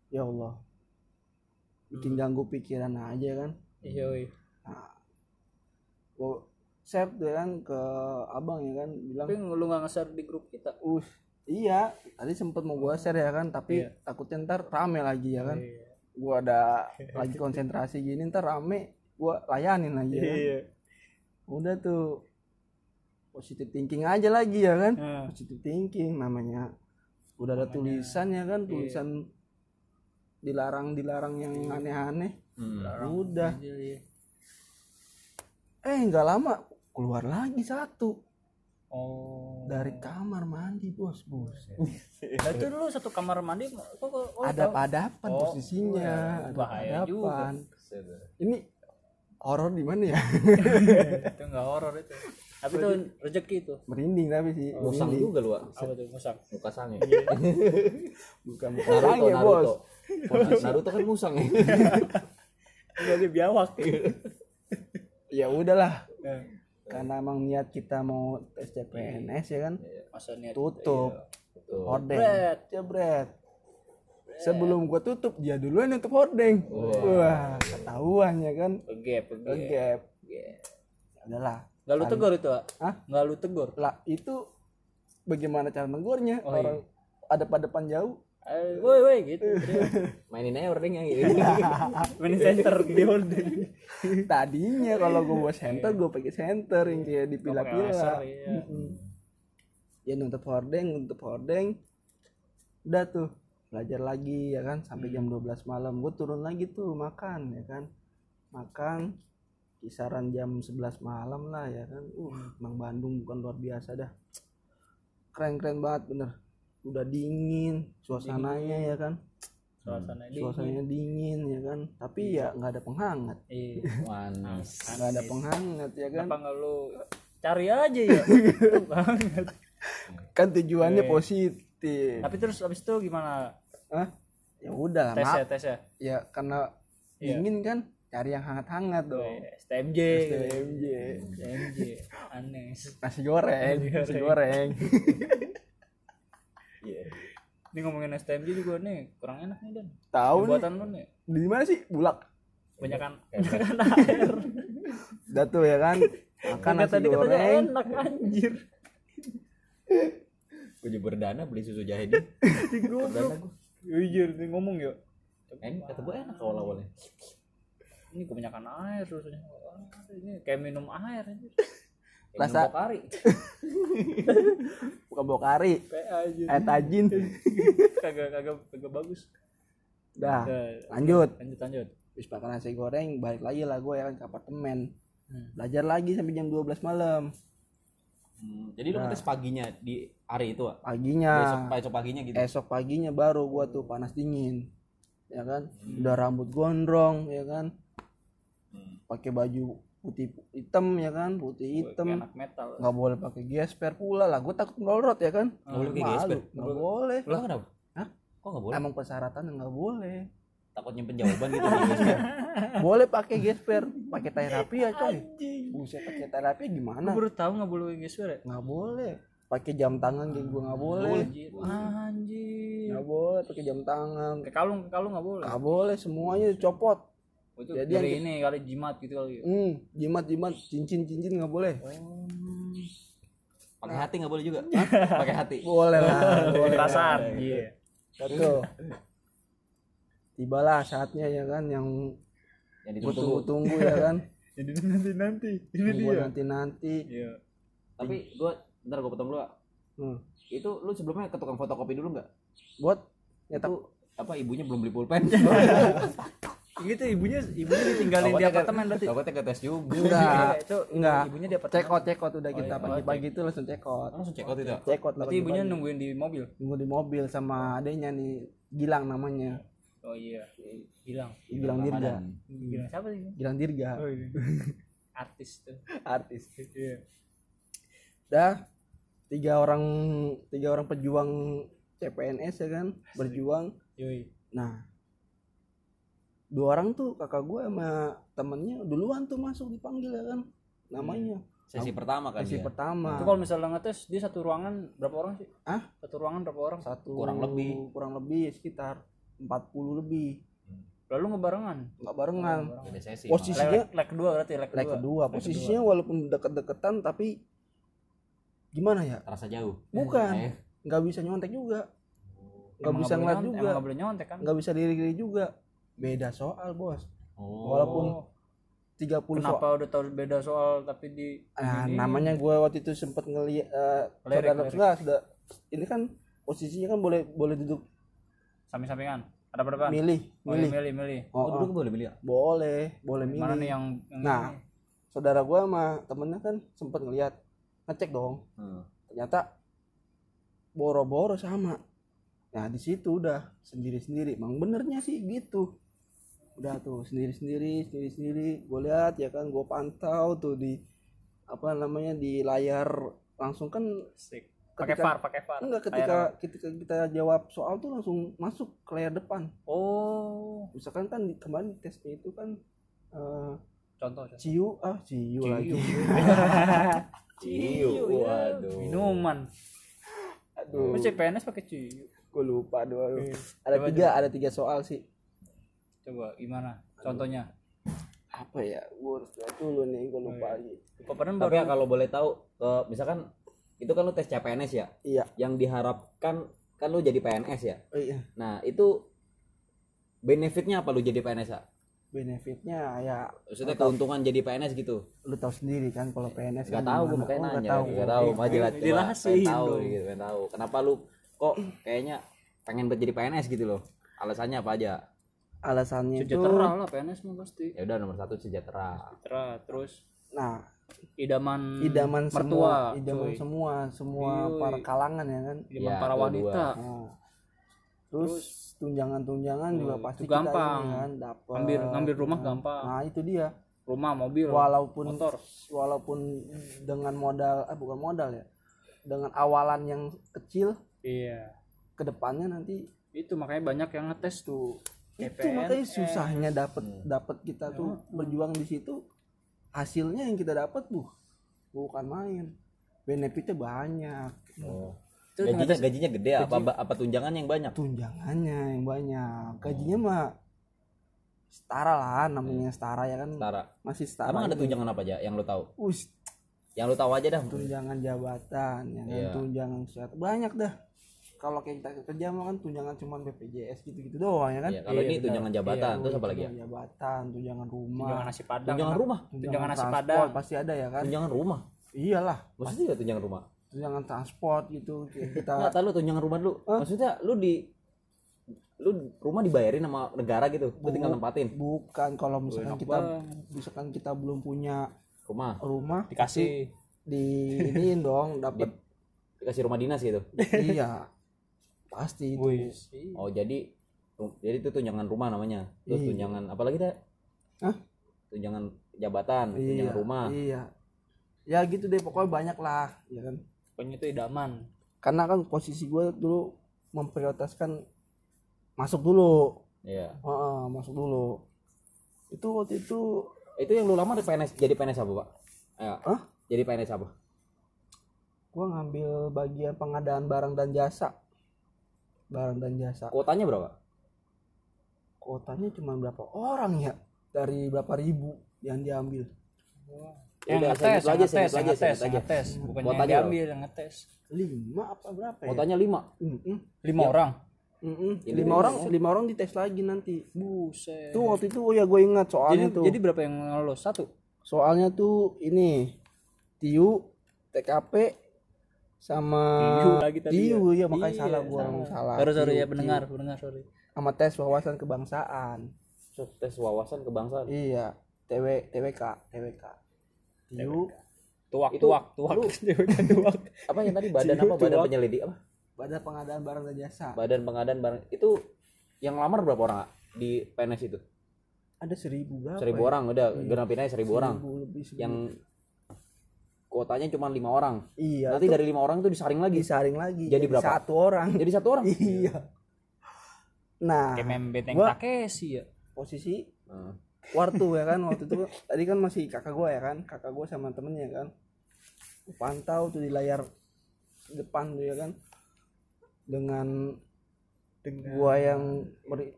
Ya Allah. Bikin ganggu pikiran aja kan. iya woi. Gue share tuh kan ke abang ya kan bilang tapi lu nggak nge-share di grup kita uh iya tadi sempet mau gua share ya kan tapi Iya. takutnya ntar rame lagi ya kan Iya. gua ada lagi konsentrasi gini ntar rame gua layanin lagi ya kan? iya udah tuh positive thinking aja lagi ya kan Nah, positive thinking namanya udah ada tulisan ya kan tulisan dilarang dilarang yang aneh-aneh Hmm. udah iya, iya. eh nggak lama keluar lagi satu. Oh. Dari kamar mandi bos bos Nah, itu lu satu kamar mandi kok kok oh, ada tahu. padapan Oh, posisinya ada bahaya juga. padapan ini horor di mana ya? Itu enggak horor itu. Tapi itu rezeki itu. merinding tapi sih. Musang merinding. juga lu, ah. apa tuh musang Muka sange. bukan bukan Naruto, sange, Naruto. bos? Naruto kan musang ya. enggak dia biawak. Ya udahlah karena emang niat kita mau tes CPNS ya kan? Masa niat tutup. Tuh. hordeng. Bret. jebret sebelum gua tutup dia duluan tutup hordeng. Wah. Ketahuan ya kan? Gap gap adalah enggak lu tegur itu ah Hah? enggak lu tegur? Lah itu bagaimana cara negurnya Oh, orang ada pada depan jauh woi woi gitu. Mainin aja ordengnya gitu. main center di holding tadinya kalau gue buat center gue pakai center yang kayak di pila-pila Kasar, iya. ya nutup hordeng nutup hordeng udah tuh belajar lagi ya kan? Sampai jam 12 malam. Gue turun lagi tuh makan ya kan? Makan kisaran jam 11 malam lah ya kan? Uh emang Bandung bukan luar biasa dah. Keren keren banget bener udah dingin suasananya ya kan. Suasana ini suasananya dingin ya kan. Tapi ya nggak ada penghangat. Iya manis. Nggak ada penghangat ya kan. Kenapa nggak lu cari aja ya? Banget kan tujuannya positif. Tapi terus abis itu gimana? Hah? ya udah lah tes ya tes ya? Ya karena Iya. dingin kan cari yang hangat-hangat dong. STMJ. STMJ. STMJ. Aneh. Nasi goreng nasi goreng ini ngomongin STMJ juga nih kurang enak nih dan. Tahu nih. buatan lu nih. Di mana sih? Bulak. Banyakan banyakan air. Udah tuh ya kan? Makan nasi tadi katanya goreng. enak anjir. Gue juga berdana beli susu jahe di. Di goblok anjir nih ngomong ya. Enak kata gue enak awal awalnya ini kebanyakan air susunya. Ini kayak minum air anjir Rasa- kari bukan bokari. Tajin. Kagak kagak kagak bagus. Dah Udah, lanjut. lanjut lanjut. Habis makan nasi goreng balik lagi lah gue ya kan ke apartemen. Hmm. belajar lagi sampai jam 12 malam. Hmm, jadi lu ngetes paginya di hari itu ah? paginya. Besok besok paginya gitu? Esok paginya baru gua tuh panas dingin ya kan? Udah rambut gondrong ya kan? Hmm. pakai baju putih hitam ya kan? Putih hitam. anak metal. Nggak boleh pakai gesper pula lah. Gue takut melorot ya kan? Nggak boleh gesper? nggak boleh. Lo kenapa? Hah? Kok nggak boleh? emang persyaratan nggak boleh. Takut nyimpen jawaban gitu boleh pakai gesper. Pakai tai rapi ya coy. Buset pakai tai rapi gimana? Gue baru tahu nggak boleh gesper ya? Nggak boleh. Pakai jam tangan kayak gue nggak boleh. anjir nggak boleh pakai jam tangan. Ke kalung ke kalung nggak boleh? Nggak boleh semuanya dicopot Oh, itu Jadi dari yang ini kali jimat gitu kali ya hmm jimat jimat cincin cincin nggak boleh Pakai hati nggak boleh juga. Pakai hati. boleh lah perasaan iya Tuh. Tibalah saatnya ya kan yang Yang gue ditunggu. tunggu-tunggu ya kan. jadi nanti nanti ini Gue nanti-nanti. iya Tapi gue, ntar gue potong dulu. Hmm. Itu lu sebelumnya ke tukang fotokopi dulu nggak? Buat nyetak Itu apa ibunya belum beli pulpen? gitu ibunya ibunya ditinggalin di apartemen berarti Takutnya ke tes juga. enggak. itu Enggak. ibunya di apartemen Cekot cekot udah kita iya. pagi-pagi itu langsung cekot. Langsung check out itu. Cekot berarti ibunya nungguin di mobil nunggu di mobil sama adenya nih Gilang namanya. oh iya hilang Gilang Dirga. Ramadan. hilang siapa sih Gilang Dirga. oh iya artis tuh Artis. iya Dah tiga orang tiga orang pejuang CPNS ya kan berjuang. yoi Nah, dua orang tuh kakak gue sama temennya duluan tuh masuk dipanggil ya kan? Namanya. Sesi pertama kan sesi ya? pertama. Itu kalau misalnya ngetes dia satu ruangan berapa orang sih? Ah? satu ruangan berapa orang? Satu Kurang lebih. kurang lebih sekitar 40 lebih. Lalu ngebarengan nggak barengan. Beda sesi. posisinya leg, leg kedua berarti leg leg kedua. Kedua posisinya walaupun deket-deketan tapi gimana ya. Terasa jauh. bukan. Eh, nggak bisa nyontek juga. Nggak Emang bisa ngeliat juga. nggak boleh nyontek kan? Nggak bisa diri-diri juga beda soal bos. Oh. walaupun Oh, 30 soal kenapa udah tahu beda soal tapi di Nah, ini- namanya gue waktu itu sempet ngeliat uh, Lirik, saudara lirik. enggak, sudah ini kan posisinya kan boleh boleh duduk. Samping-sampingan? Ada berapa? Milih Oh, iya, milih. milih milih. Oh, Oh, dulu boleh beli ya? boleh boleh milih. mana nih yang, yang Nah. ini? saudara gue sama temennya kan sempet ngeliat ngecek dong. Hmm. ternyata boro-boro sama. Nah di situ udah sendiri-sendiri. Emang benernya sih gitu udah tuh sendiri-sendiri sendiri-sendiri gue lihat ya kan gue pantau tuh di apa namanya di layar langsung kan pakai far pakai far Enggak ketika ketika kita jawab soal tuh langsung masuk ke layar depan. oh Misalkan kan kemarin di tesnya itu kan eh contoh contoh. ciu ah ciu, Ciu. lagi. Ciu, waduh. minuman Aduh, Lu CPNS pakai ciu gue lupa. Iya. Ada Coba, tiga, ada tiga soal sih. Coba gimana contohnya Apa ya? Gue harus lihat dulu nih, gue lupa lagi. Paparan Tapi baru ya kalau boleh tahu, ke misalkan itu kan lu tes CPNS ya, Iya. yang diharapkan kan lu jadi PNS ya. Oh, iya. Nah itu benefitnya apa lu jadi PNS ya? Benefitnya ya Maksudnya keuntungan jadi PNS gitu? lu tahu sendiri kan kalau PNS Gak kan tahu gue makanya Oh, nggak nanya, tahu. gak tahu, mah jelas pengen tahu gitu, pengen tahu. Kenapa lu kok kayaknya pengen buat jadi PNS gitu loh? Alasannya apa aja? Alasannya itu sejahtera lah PNS mah pasti. Ya udah nomor satu sejahtera. sejahtera terus nah idaman idaman mertua semua idaman cuy. semua semua Yoi. para kalangan ya kan? Idaman Ya, para wanita. Nah, terus tunjangan-tunjangan juga Hmm, pasti itu kita gampang. ini kan dapat ngambil ngambil rumah gampang. Nah itu dia. Rumah mobil walaupun motor. walaupun dengan modal ah bukan modal ya dengan awalan yang kecil iya. ke depannya nanti itu makanya banyak yang ngetes tuh itu makanya susahnya dapat dapat kita tuh berjuang di situ hasilnya yang kita dapat bu bukan main benefitnya banyak Oh. Itu Gajinya gajinya gede apa apa tunjangan yang banyak? tunjangannya yang banyak gajinya mah setara lah namanya setara ya kan Setara. masih setara Emang ada ini. tunjangan apa aja yang lu tahu? Us, Yang lu tahu aja dah. tunjangan jabatan ya kan Iya. tunjangan kesehatan banyak dah kalau kayak kita kerja mah kan tunjangan cuma BPJS gitu-gitu doang ya kan Iya, kalau Iya, ini benar. tunjangan jabatan Iya, terus apa lagi ya? tunjangan jabatan tunjangan rumah tunjangan nasi padang Tunjangan rumah. tunjangan nasi transport padang pasti ada ya kan Tunjangan rumah. iyalah Maksudnya juga tunjangan rumah. tunjangan transport gitu kita Enggak tahu lu tunjangan rumah lu. Maksudnya lu di lu rumah dibayarin sama negara gitu. Lu tinggal nempatin bukan kalau misalkan enak kita banget. misalkan kita belum punya rumah. rumah dikasih di iniin dong dapat Dikasih rumah dinas gitu. iya pasti itu Wih, Oh, jadi jadi itu tunjangan rumah namanya. Terus Iya. tunjangan apa lagi dah? Hah? Tunjangan jabatan, iya tunjangan rumah. iya ya gitu deh pokoknya banyak lah ya kan pokoknya itu idaman karena kan posisi gue dulu memprioritaskan masuk dulu Iya. Heeh, masuk dulu itu waktu itu Itu yang lu lamar di PNS jadi PNS apa, Pak? Ayo. Hah? Jadi PNS apa? gue ngambil bagian pengadaan barang dan jasa barang dan jasa. Kuotanya berapa? kotanya cuma berapa orang ya? Dari berapa ribu yang diambil? Yang Udah, ngetes yang aja, ngetes saya yang aja, ngetes yang ngetes. Bukan yang Kuotanya diambil yang ngetes. Lima apa berapa ya? Kuotanya 5. Mm-mm. lima orang? Mm-mm. Ini lima lima orang lima orang dites lagi nanti. Buset. Tuh waktu itu oh ya gue ingat jadi soalnya tuh. jadi berapa yang lolos? Satu? Soalnya tuh ini tiu TKP sama tadi tiu ya? makanya Iya, salah gua sama. ngomong salah sorry sorry ya pendengar pendengar sorry. Sama tes wawasan kebangsaan. Tes wawasan kebangsaan. iya TW TWK TWK tiu tuak Itu tuak tuak. tuak. Apa yang tadi? Badan apa? Badan penyelidik apa? pada pengadaan barang dan jasa. Badan pengadaan barang. Itu yang lamar berapa orang di PNS itu? ada seribu berapa Seribu ya? orang udah. Genapin aja seribu orang. Seribu lebih seribu. Yang kuotanya cuma lima orang. iya Nanti tuh dari lima orang itu disaring lagi. disaring lagi Jadi berapa? satu orang Jadi satu orang. iya nah kayak Gua- Takeshi ya posisi Nah, waktu ya kan waktu itu tadi kan masih kakak gue ya kan kakak gue sama temennya kan pantau tuh di layar depan tuh ya kan dengan dengan gua yang meri-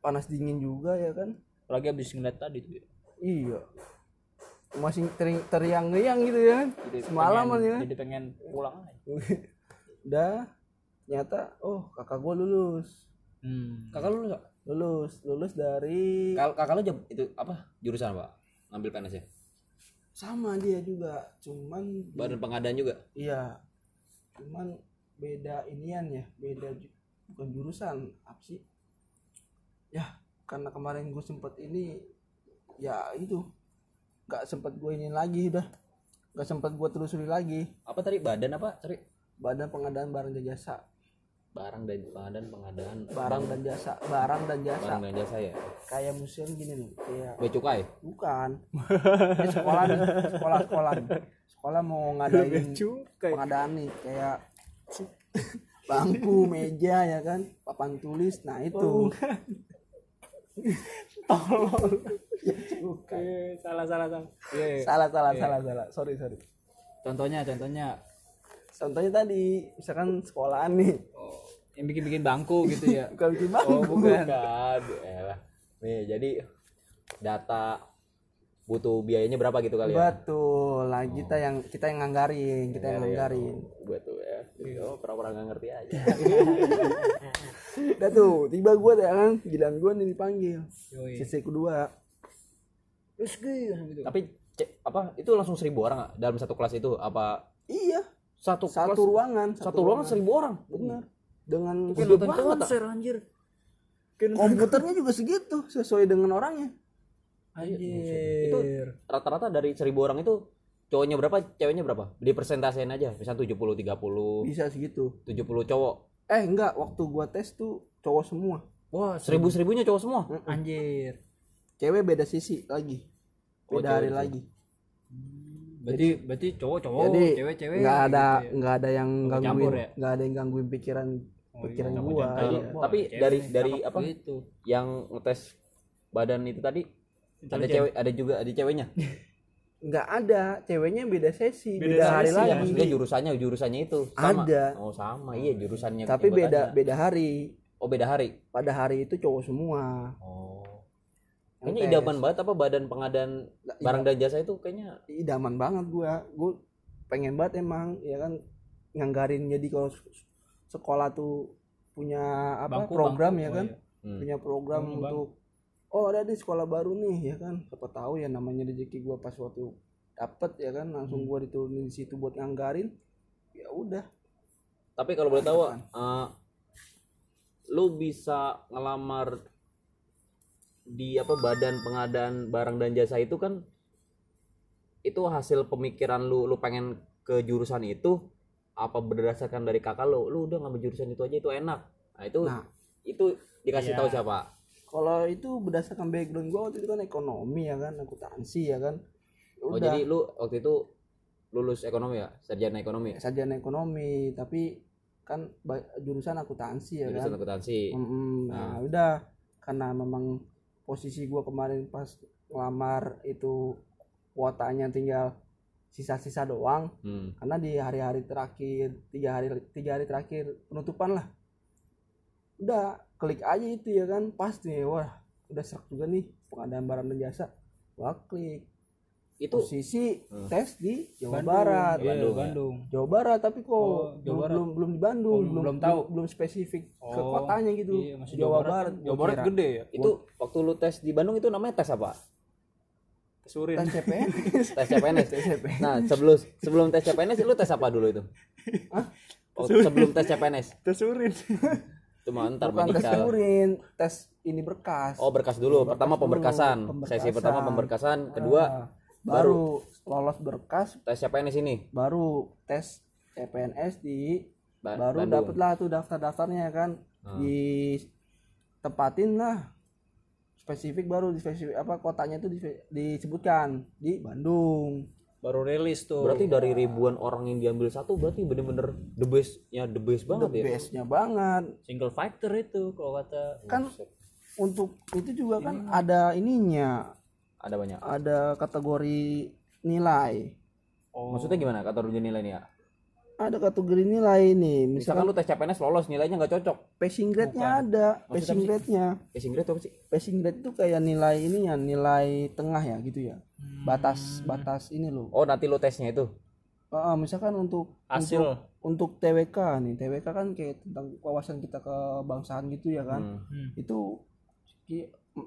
panas dingin juga ya kan lagi habis ngeliat tadi tuh ya. iya masih teri- teriang-riang gitu ya kan Jadi semalaman pengen- ya jadi pengen pulang aja udah ternyata oh kakak gua lulus hmm. kakak lu nggak? lulus lulus dari Kak- kakak lu jam- itu apa? Jurusan apa? Ngambil PNS ya? sama dia juga cuman Badan pengadaan juga. iya cuman beda inian ya beda ju- bukan jurusan apa sih ya karena kemarin gue sempet ini ya itu nggak sempet gue ini lagi udah. Nggak sempet gue telusuri lagi. Apa tadi badan apa? Tadi? Badan pengadaan barang dan jasa. Barang dan pengadaan pengadaan. Barang dan jasa barang dan jasa. Barang dan jasa ya. kayak museum gini nih kayak Bea cukai. bukan. Ini sekolah nih sekolah sekolah nih. sekolah mau ngadain pengadaan nih kayak bangku meja ya kan? Papan tulis nah itu Eh, salah salah salah. Iya. salah salah salah salah. Sorry sorry. Contohnya contohnya. Contohnya tadi misalkan sekolahan nih. Oh, yang bikin bikin bangku gitu ya? Bukan bikin bangku. oh bukan Bukan. Elah. Nih, jadi data butuh biayanya berapa gitu kali ya? betul. Lah kita yang kita yang nganggarin kita yang nganggarin. Betul ya. Oh, pernah-pernah nggak ngerti aja. udah tuh tiba gua ya kan giliran gua nih dipanggil. Sesi kedua. Terus gitu. Tapi cek, apa itu langsung seribu orang dalam satu kelas itu? Apa iya. satu satu kelas- ruangan satu ruangan seribu orang? benar. Dengan Kayak gede banget anjir. Komputernya juga segitu sesuai dengan orangnya Anjir. rata-rata dari seribu orang itu cowoknya berapa ceweknya berapa di persentasein aja misal 70 30 bisa segitu 70 cowok eh enggak waktu gua tes tuh cowok semua Wah, seribu seribunya cowok semua anjir. cewek beda sisi lagi Oh, beda cewek hari sih. lagi Berarti berarti cowok-cowok, cewek-cewek. nggak ada gitu ya. nggak ada yang gangguin campur ya? nggak ada yang gangguin pikiran Oh, pikiran iya, gua campur-campur. iya. Tapi cewek dari- dari apa? Gitu. yang ngetes badan itu tadi ada cewek ada juga ada ceweknya? Nggak ada. Ceweknya beda sesi Beda beda, hari sesi, Iya, lagi maksudnya jurusannya jurusannya itu sama. Ada. oh sama. Iya jurusannya tapi beda bertanya. beda hari. Oh beda hari? Pada hari itu cowok semua. Oh. Kayaknya idaman banget apa badan pengadaan Nah, barang dan jasa itu kayaknya? Idaman banget gua. Gua pengen banget emang ya kan nganggarin. Jadi kalau sekolah tuh punya apa Bangku, program bangku. ya Oh, kan iya. hmm. punya program Bangku, untuk oh ada di sekolah baru nih ya kan? Siapa tahu ya namanya rezeki gua pas waktu dapet ya kan? Langsung gua diturunin di situ buat nganggarin. Ya udah. Tapi kalau boleh tahu eh, lu bisa ngelamar di apa badan pengadaan barang dan jasa itu kan itu hasil pemikiran lu lu pengen ke jurusan itu apa berdasarkan dari kakak lu? Lu udah ngambil jurusan itu aja itu enak. Nah itu Nah. itu dikasih Iya. tahu siapa kalau itu berdasarkan background gua waktu itu kan ekonomi ya kan akuntansi ya kan. Ya oh udah. jadi lu waktu itu lulus ekonomi ya? Sarjana ekonomi sarjana ekonomi tapi kan jurusan akuntansi ya jurusan kan. akuntansi. Mm-mm. nah. Udah karena memang posisi gua kemarin pas ngelamar itu kuotanya tinggal sisa-sisa doang hmm. karena di hari-hari terakhir tiga hari tiga hari terakhir penutupan lah. Udah klik aja itu ya kan pas nih wah udah serak juga nih pengadaan barang dan jasa gua klik itu posisi Hmm. tes di Jawa Bandung. Barat Iya, Bandung, ya. Bandung. Jawa Barat tapi kok Oh, Jawa belum, Barat. belum belum di Bandung Oh, belum belum tahu. belum spesifik ke Oh, kotanya gitu Iya, masih Jawa, Barat Jawa Barat gede ya. itu waktu lu tes di Bandung itu namanya tes apa tes CPNS tes CPNS tes CPNS Nah, sebelum sebelum tes CPNS lu tes apa dulu itu? Oh, sebelum tes CPNS. Kesurin. Cuma ntar bukan tes urin tes ini berkas Oh, berkas dulu. Berkas Pertama dulu, pemberkasan. pemberkasan. Sesi pertama pemberkasan, kedua Ah, baru lolos berkas tes CPNS ini. baru tes CPNS di Ba- baru dapet lah tuh daftar-daftarnya kan Hmm. di tempatin lah spesifik baru di spesifik apa kotanya itu di- disebutkan di Bandung Baru rilis tuh. Berarti dari ribuan orang yang diambil satu berarti bener-bener the best-nya the best the banget ya. bestnya banget single fighter itu kalau kata kan untuk itu juga kan ada ininya Ada banyak. ada kategori nilai oh, Maksudnya gimana kata rujuk nilai ini ya? Ada kategori nilai nih Misalkan misalkan lu tes CPNS lolos nilainya nggak cocok. passing grade-nya ada passing grade-nya Passing grade apa sih? passing grade itu kayak nilai ininya nilai tengah ya gitu ya Hmm. batas batas ini loh Oh, nanti lu tesnya itu. Ah, misalkan untuk hasil untuk, untuk TWK nih TWK kan kayak tentang wawasan kita kebangsaan gitu ya kan Hmm. Hmm. itu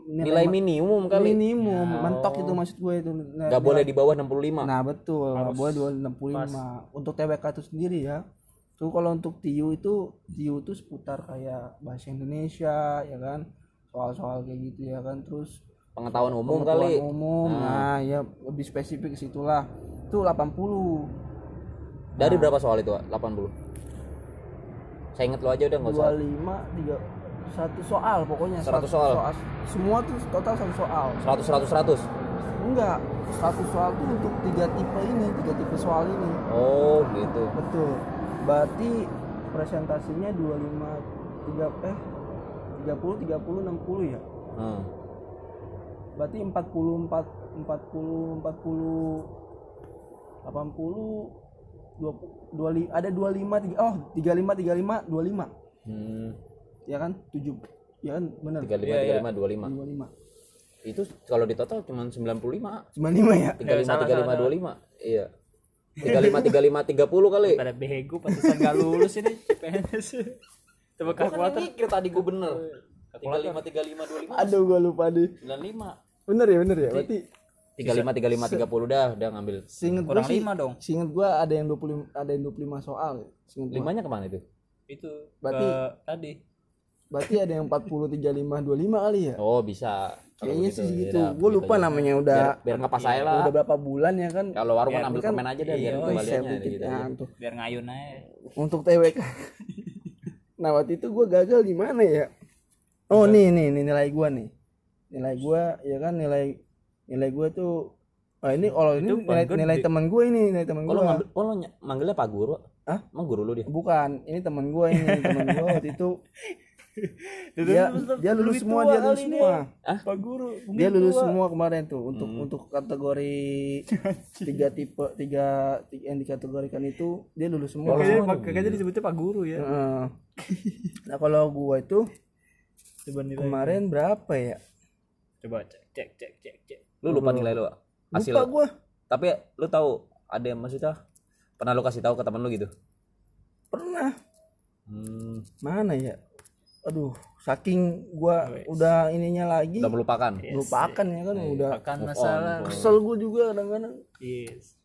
Nilai ma- minimum kali. minimum Ya. mentok itu maksud gue itu Nilai- Nggak boleh nilai- di bawah 65. nah betul nggak boleh 265 untuk TWK itu sendiri ya tuh kalau untuk TIU itu TIU itu seputar kayak bahasa Indonesia ya kan soal-soal kayak gitu ya kan terus Pengetahuan umum pengetahuan kali. umum nah ya lebih spesifik ke situlah itu 80 Dari berapa soal itu? 80. Saya inget lu aja udah nggak usah. 25 tiga satu soal pokoknya 100 satu soal. semua tuh total satu soal 100 100 100. enggak satu soal tuh untuk tiga tipe ini tiga tipe soal ini Oh, gitu. betul berarti presentasinya 25 tiga eh 30 30 60 ya Hmm. berarti 44 40 40 80 20, 25 ada 25 tiga, oh 35 35 25 Hmm. Ya kan 7 ya kan benar 35 Iya, iya. 35 25. 25 Itu kalau di total cuma 95. 95 ya 35 salah, 35 salah. 25. Iya. 35 35 30 kali. pada bego pantesan gak lulus ini CPNS coba kan kalkulator mikir tadi gua bener. 35 35 25 aduh gua lupa deh 95. bener ya bener ya berarti 35 35 30 dah udah ngambil. Singet kurang lima dong singet gua ada yang 25 ada yang 25 soal. Singet. Limanya ke mana itu? itu Berarti- tadi berarti ada yang 40 35 25 kali ya? Oh bisa. Kalau kayaknya sih ya segitu. Udah, gue lupa aja. namanya udah biar, biar saya lah. udah berapa bulan ya kan? Kalau warung kan Ya, ambil kan- komen aja deh biar iya, Oh, kembaliannya saya gitu. Nah, tuh. biar ngayun aja. Untuk TWK. Nah waktu itu gue gagal di mana ya? Oh nih nih nih nilai gue nih. Nilai gue ya kan nilai nilai gue tuh oh ini kalau ini Itu nilai, nilai teman gue ini nilai teman gue ngambil, oh, manggilnya Pak Guru? Hah? Emang guru lu dia? bukan ini teman gue ini teman gue waktu itu dia dia lulus semua dia lulus semua. pak guru dia lulus semua kemarin tuh untuk Hmm. untuk kategori tiga tipe tiga, tiga yang dikategorikan itu dia lulus semua. Makanya makanya disebutnya pak guru ya. Heeh. nah kalau gua itu coba nilai. kemarin berapa ya? Coba cek cek cek cek cek. Lu lupa nilai lu? Hasil. lupa gua. Tapi lu tahu ada yang maksudnya? Pernah lu kasih tahu ke teman lu gitu? pernah. Hmm, mana ya aduh saking gua udah ininya lagi udah melupakan. lupakan ya kan udah akan Move on, masalah. on. kesel gua juga kadang-kadang. Yes.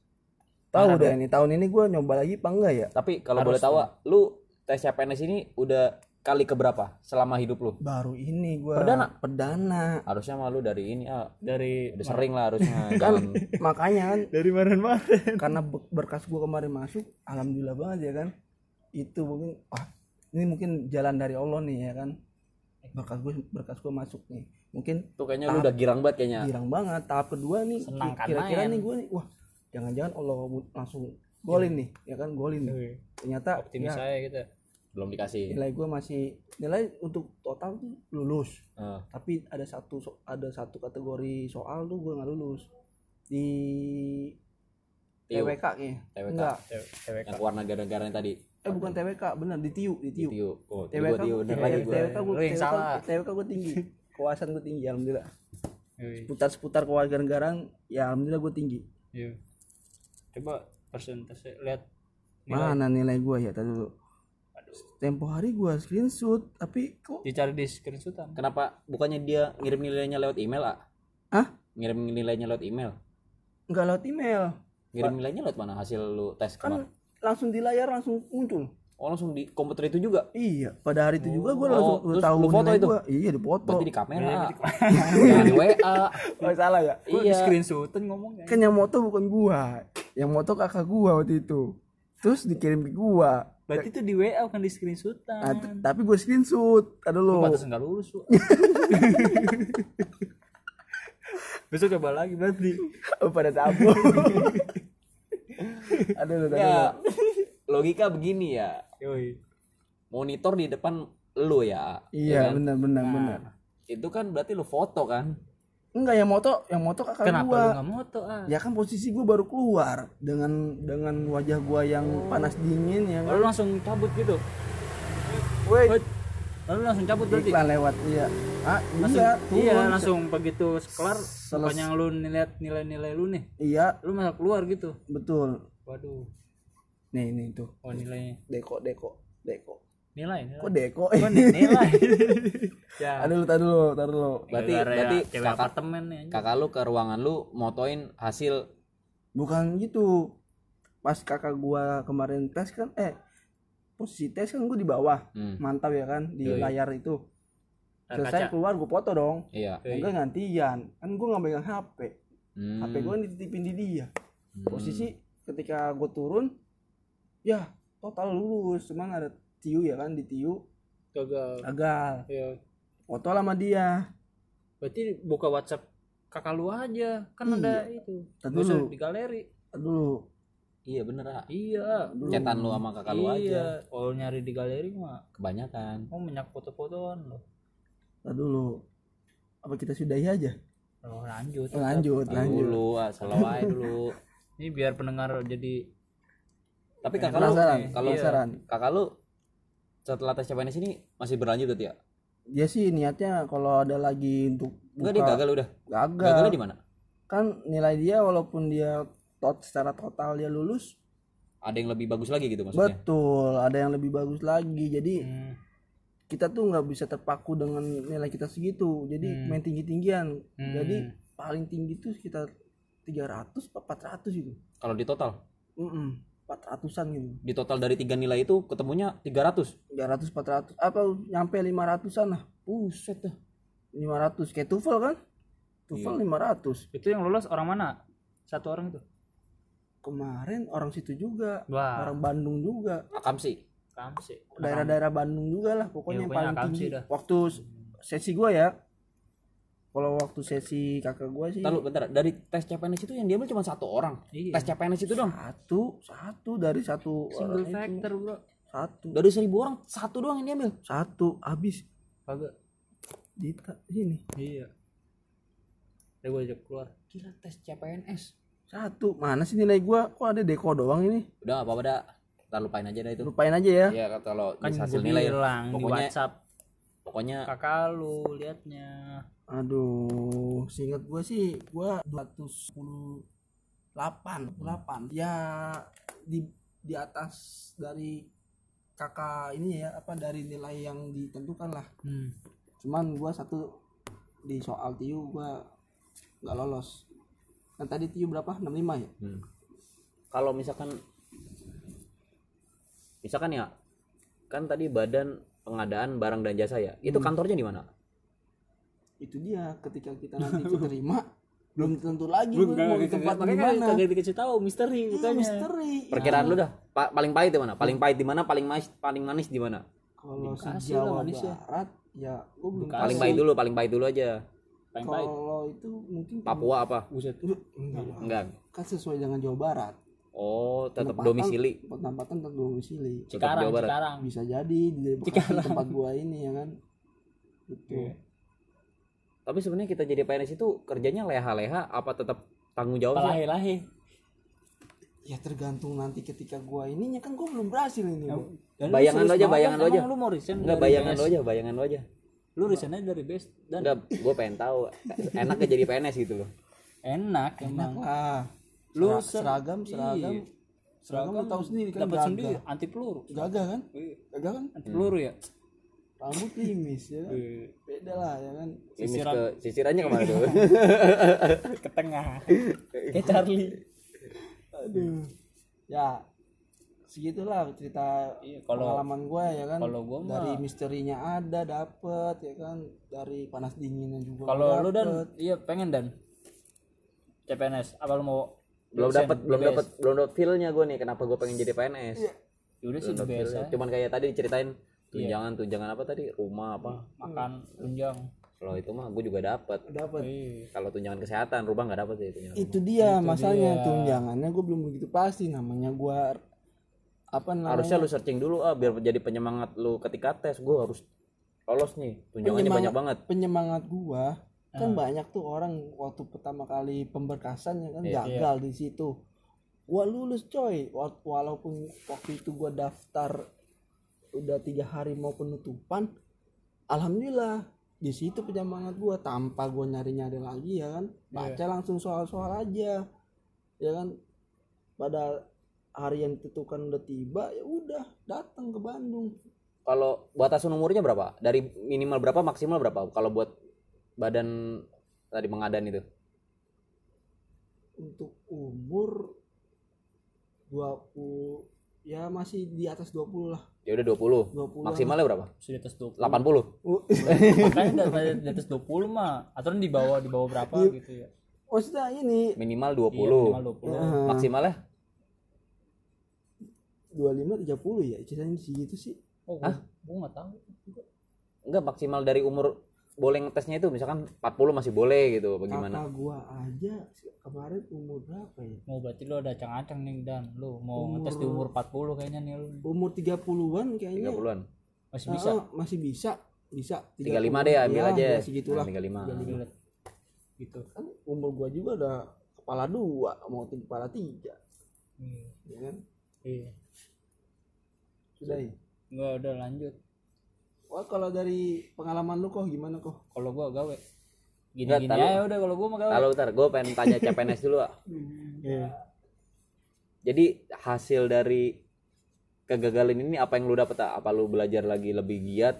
Tahu deh ini tahun ini gua nyoba lagi apa enggak ya? Tapi kalau boleh tahu, lu tes CPNS ini udah kali keberapa selama hidup lu? baru ini gua Perdana? perdana. Harusnya mah lu dari ini ah, dari udah sering lah harusnya. kan makanya kan. Dari kemarin-kemarin. Karena be- berkas gua kemarin masuk alhamdulillah banget ya kan. Itu mungkin wah ini mungkin jalan dari Allah nih ya kan? Berkas gua berkas gua masuk nih. Mungkin tuh kayaknya lu udah girang banget kayaknya. girang banget. Tahap kedua nih Senang kira-kira main. nih gua nih wah jangan-jangan Allah langsung golin nih ya kan? Golin nih. Ternyata optimis ya, saya gitu. Belum dikasih. nilai gua masih nilai untuk total tuh lulus. Eh, tapi ada satu ada satu kategori soal tuh gua nggak lulus. Di. TWK kayaknya. TWK. enggak cewek yang keluar negara-negara yang tadi. Eh bukan TWK bener di TIU di TIU Tiu. Oh, TWK gua tiu TWK lagi gua. TWK yang TWK salah. TWK gua tinggi kewasan gua tinggi alhamdulillah seputar seputar kewarganegaraan ya alhamdulillah gua tinggi Iya. coba persentase lihat mana nilai gua ya tadi dulu tempo hari gua screenshot tapi kok dicari di screenshotan Kenapa bukannya dia ngirim nilainya lewat email, ah? ah Ngirim nilainya lewat email. nggak lewat email Ngirim nilainya lewat mana hasil lu tes kemarin? kan langsung di layar langsung muncul. Oh, langsung di komputer itu juga. iya pada hari itu juga gua Oh, langsung terus tahu lu foto itu? gua. Iya di foto Berarti di kamera. Jangan di WA. oh, salah ya? Gua di screenshotan ngomongnya kan yang moto bukan gua. Yang moto kakak gua waktu itu. Terus dikirim ke gua. Berarti itu di WA bukan di screenshotan. T- tapi gue screenshot. Ada lu lo. Pantas nggak lulus lu besok coba lagi berarti. Oh, pada tabu ada lo tadi Ya, logika begini ya. Yoi. Monitor di depan lu ya. iya ya kan? benar benar benar Itu kan berarti lu foto kan? enggak yang moto yang moto kakak kenapa gua lu nggak moto ah ya kan posisi gua baru keluar dengan dengan wajah gua yang panas dingin ya Oh, kan lu langsung cabut gitu Woi, lalu langsung cabut berarti? Iklan lewat iya. Ah langsung iya iya turun. langsung begitu kelar Seles- bukannya lu lihat nilai-nilai lu nih? Iya. Lu malah keluar gitu? Betul. Waduh. Nih nih tuh. Oh nilainya deko deko deko. Nilai nilai. Kok deko? Kok ni- nilai? Ya. Aduh, tar dulu, tar dulu. Berarti Gara-gara berarti cewek kakak, apartemen nih kakak lu ke ruangan lu motoin hasil. Bukan gitu. Pas kakak gua kemarin tes kan, eh posisi tes kan gua di bawah, hmm, mantap ya kan di Yoi. layar itu. Selesai kaca. keluar gua foto dong. iya. Enggak gantian, kan gua nggak megang HP. Hmm, HP gua kan dititipin di dia. hmm. Posisi ketika gua turun, ya total lulus, cuman ada tiu ya kan di tiu gagal gagal. ya Foto sama dia. berarti buka WhatsApp kakak lu aja kan ada itu dulu, di galeri dulu. Iya bener ah. iya Cetan lu sama kakak lu aja. iya kalau nyari di galeri mah Kebanyakan. mau banyak foto-fotoan lo Tar dulu. Apa kita sudahi aja? oh, lanjut Lanjut, lanjut. Dulu ah, selalu aja dulu. ini biar pendengar jadi Tapi kakak lu kalau penasaran. kakak lu setelah tes CPNS ini masih berlanjut berarti ya? Dia sih niatnya kalau ada lagi untuk Enggak dia buka- gagal udah. gagal. Gagalnya di mana? kan nilai dia walaupun dia tot secara total dia lulus Ada yang lebih bagus lagi gitu maksudnya. betul ada yang lebih bagus lagi jadi hmm, kita tuh nggak bisa terpaku dengan nilai kita segitu jadi Hmm. main tinggi tinggian Hmm. jadi paling tinggi tuh sekitar 300 apa 400 itu Kalau di total. Mm-mm. 400-an gitu Di total dari tiga nilai itu ketemunya 300. 300 400 apa nyampe 500-an lah buset dah 500 kayak TOEFL kan TOEFL 500 itu yang lolos orang mana satu orang itu kemarin orang situ juga wah orang Bandung juga Akam sih. kamu sih daerah-daerah Bandung juga lah Ya, pokoknya yang pokoknya paling Akamsi tinggi dah. waktu sesi gua ya kalau waktu sesi kakak gua sih Lalu bentar, dari tes CPNS itu yang diambil cuma satu orang. Iya. Tes CPNS itu dong. satu satu dari satu single orang itu. factor bro satu Dari seribu orang satu doang yang diambil. satu habis kagak di ta- sini iya Udah gue ajak keluar Gila tes CPNS. Satu. Mana sih nilai gua? Kok ada deko doang ini? Udah apa dah. Ntar lupain aja dah itu. lupain aja ya. Ya kalau kan di gue hasil nilai bilang di pokoknya WhatsApp. Pokoknya kakak lu liatnya. Aduh seingat gua sih gua 218 8 ya di di atas dari kakak ini ya apa dari nilai yang ditentukan lah. Hmm. cuman gua satu di soal tiu gua nggak lolos kan tadi tiu berapa 65 ya hmm. kalau misalkan misalkan ya kan tadi badan pengadaan barang dan jasa ya. Itu kantornya di mana? itu dia ketika kita nanti keterima belum tentu lagi gua mau di tempat di mana kagak dikasih tahu misteri Iya, bukannya misteri Perkiraan lu dah. Pa- paling pahit di mana? Paling pahit di mana? Paling manis paling manis di mana? kalau se Bekasi Jawa lah manis ya. Barat ya gua belum Bekasi. Paling pahit dulu, paling pahit dulu aja. Paling kalau itu mungkin Papua apa? buset enggak. Enggak. kan sesuai dengan Jawa Barat Oh, tetap Penempatan- domisili. penempatan tetap domisili Cikarang Jawa Barat. Cikarang bisa jadi di Bekasi tempat gua ini ya kan gitu Iya. Tapi sebenarnya kita jadi PNS itu kerjanya leha-leha apa tetap tanggung jawab sih? lahi lahi ya tergantung nanti ketika gua ininya kan gua belum berhasil ini Bu. Bayangan lo aja, bayangan lo aja. lu mau resign Enggak bayangan lo aja, bayangan lo aja. Lu resign dari best dan Enggak, gue pengen tahu. Enaknya jadi PNS gitu loh. enak enak emang. lah. Lu Sera- ser- seragam seragam iya. seragam. Lu tahu sendiri kan dapat sendiri anti peluru. Gagah kan? Iya. gagah kan? Anti peluru ya. Rambut limis ya kan? Beda lah ya kan? Limis ke sisirannya ke mana tuh? ke tengah. Kayak Charlie. Aduh. Ya segitulah cerita Iya, kalau- pengalaman gue ya kan? kalau gua mah- dari misterinya ada dapet ya kan? Dari panas dinginnya juga kalau lu dan? Iya pengen dan. CPNS apa lu mau belum dapat belum dapat belum dapat feelnya gue nih kenapa gue pengen jadi PNS. Ya udah sih biasa. Cuman kayak tadi diceritain tunjangan tunjangan apa tadi? Rumah apa. makan tunjang. Kalau itu mah gue juga dapat. dapet. Iya. Kalau tunjangan kesehatan rumah nggak dapat sih tunjangan. itu dia masalahnya tunjangannya gue belum begitu pasti namanya gue apa namanya? Harusnya lu searching dulu ah biar jadi penyemangat lu ketika tes. Gue harus lolos nih. Tunjangannya banyak banget. penyemangat gua kan banyak tuh orang waktu pertama kali pemberkasan ya kan gagal di situ. Gua lulus coy. Wa- walaupun waktu itu gua daftar udah tiga hari mau penutupan alhamdulillah di situ penyemangat gua. Tanpa gua nyari nyari lagi ya kan. Baca langsung soal-soal aja ya kan. Pada hari yang ditentukan udah tiba ya udah datang ke Bandung Kalau batasan umurnya berapa? Dari minimal berapa maksimal berapa? Kalau buat badan tadi pengadaan itu. untuk umur 20 ya masih di atas 20 lah Ya udah 20. 20 Maksimalnya berapa? sudah atas 20 80. makanya di- di atas 20 mah atau di bawah di bawah berapa gitu ya maksudnya ini Minimal 20. Iya, minimal 20 eh, Maksimalnya 25 30 ya? Ceritanya segitu sih. Oh gua, gua nggak tahu enggak maksimal dari umur boleh ngetesnya itu misalkan 40 masih boleh gitu bagaimana? kakak gua aja kemarin umur berapa ya? Mau berarti lu ada acang-acang nih dan. Lu mau ngetes di umur 40 kayaknya nih lu umur 30-an kayaknya. 30-an. masih bisa? Ah, masih bisa bisa. 35 deh ambil Ya, aja. ya segitulah. Nah, 35. gitu. Kan umur gua juga udah kepala dua mau tiga kepala tiga. Iya. Ya kan? Iya sudah ya nggak udah lanjut Wah kalau dari pengalaman lu kok gimana kok? kalau gua gawe gini gini aja udah kalau gua mah gawe Lalu ntar gue pengen tanya CPNS dulu. ah. Iya. Jadi hasil dari kegagalan ini apa yang lu dapet? Apa lu belajar lagi lebih giat?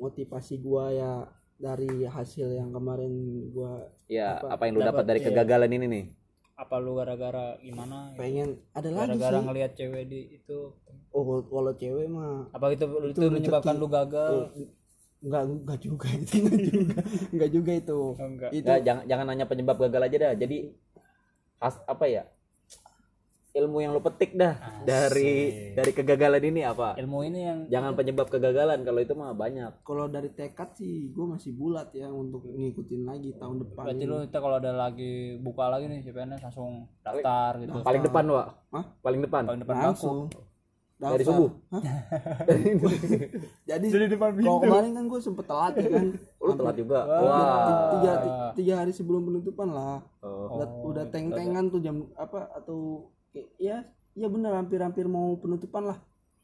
Motivasi gua ya dari hasil yang kemarin gua Ya, Apa? apa, yang lu dapat dari iya. kegagalan ini nih? Apa lu gara-gara gimana gitu? pengen ada lagi gara-gara sih. ngelihat cewek di itu. Oh kalau- cewek mah. Apa itu itu, Itu menyebabkan rezeki. lu gagal? Enggak enggak juga itu enggak juga enggak juga itu. Oh, enggak itu Nggak, jangan jangan nanya penyebab gagal aja dah. Jadi has apa ya ilmu yang lo petik dah. Dari dari kegagalan ini apa? Ilmu ini yang jangan penyebab kegagalan kalau itu mah banyak. Kalau dari tekad sih gue masih bulat ya untuk ngikutin lagi tahun depan berarti ini. lu kita kalau ada lagi buka lagi nih CPNS langsung daftar gitu. Paling depan wa Hah? paling depan. Paling depan langsung. dari Daftar. subuh. Hah? jadi jadi depan kalau kemarin kan gue sempet telat ya kan. Oh, lu telat juga? Tiga- wah. tiga, tiga hari sebelum penutupan lah. Oh. udah, udah teng-tengan tuh jam apa atau ya ya bener hampir-hampir mau penutupan lah.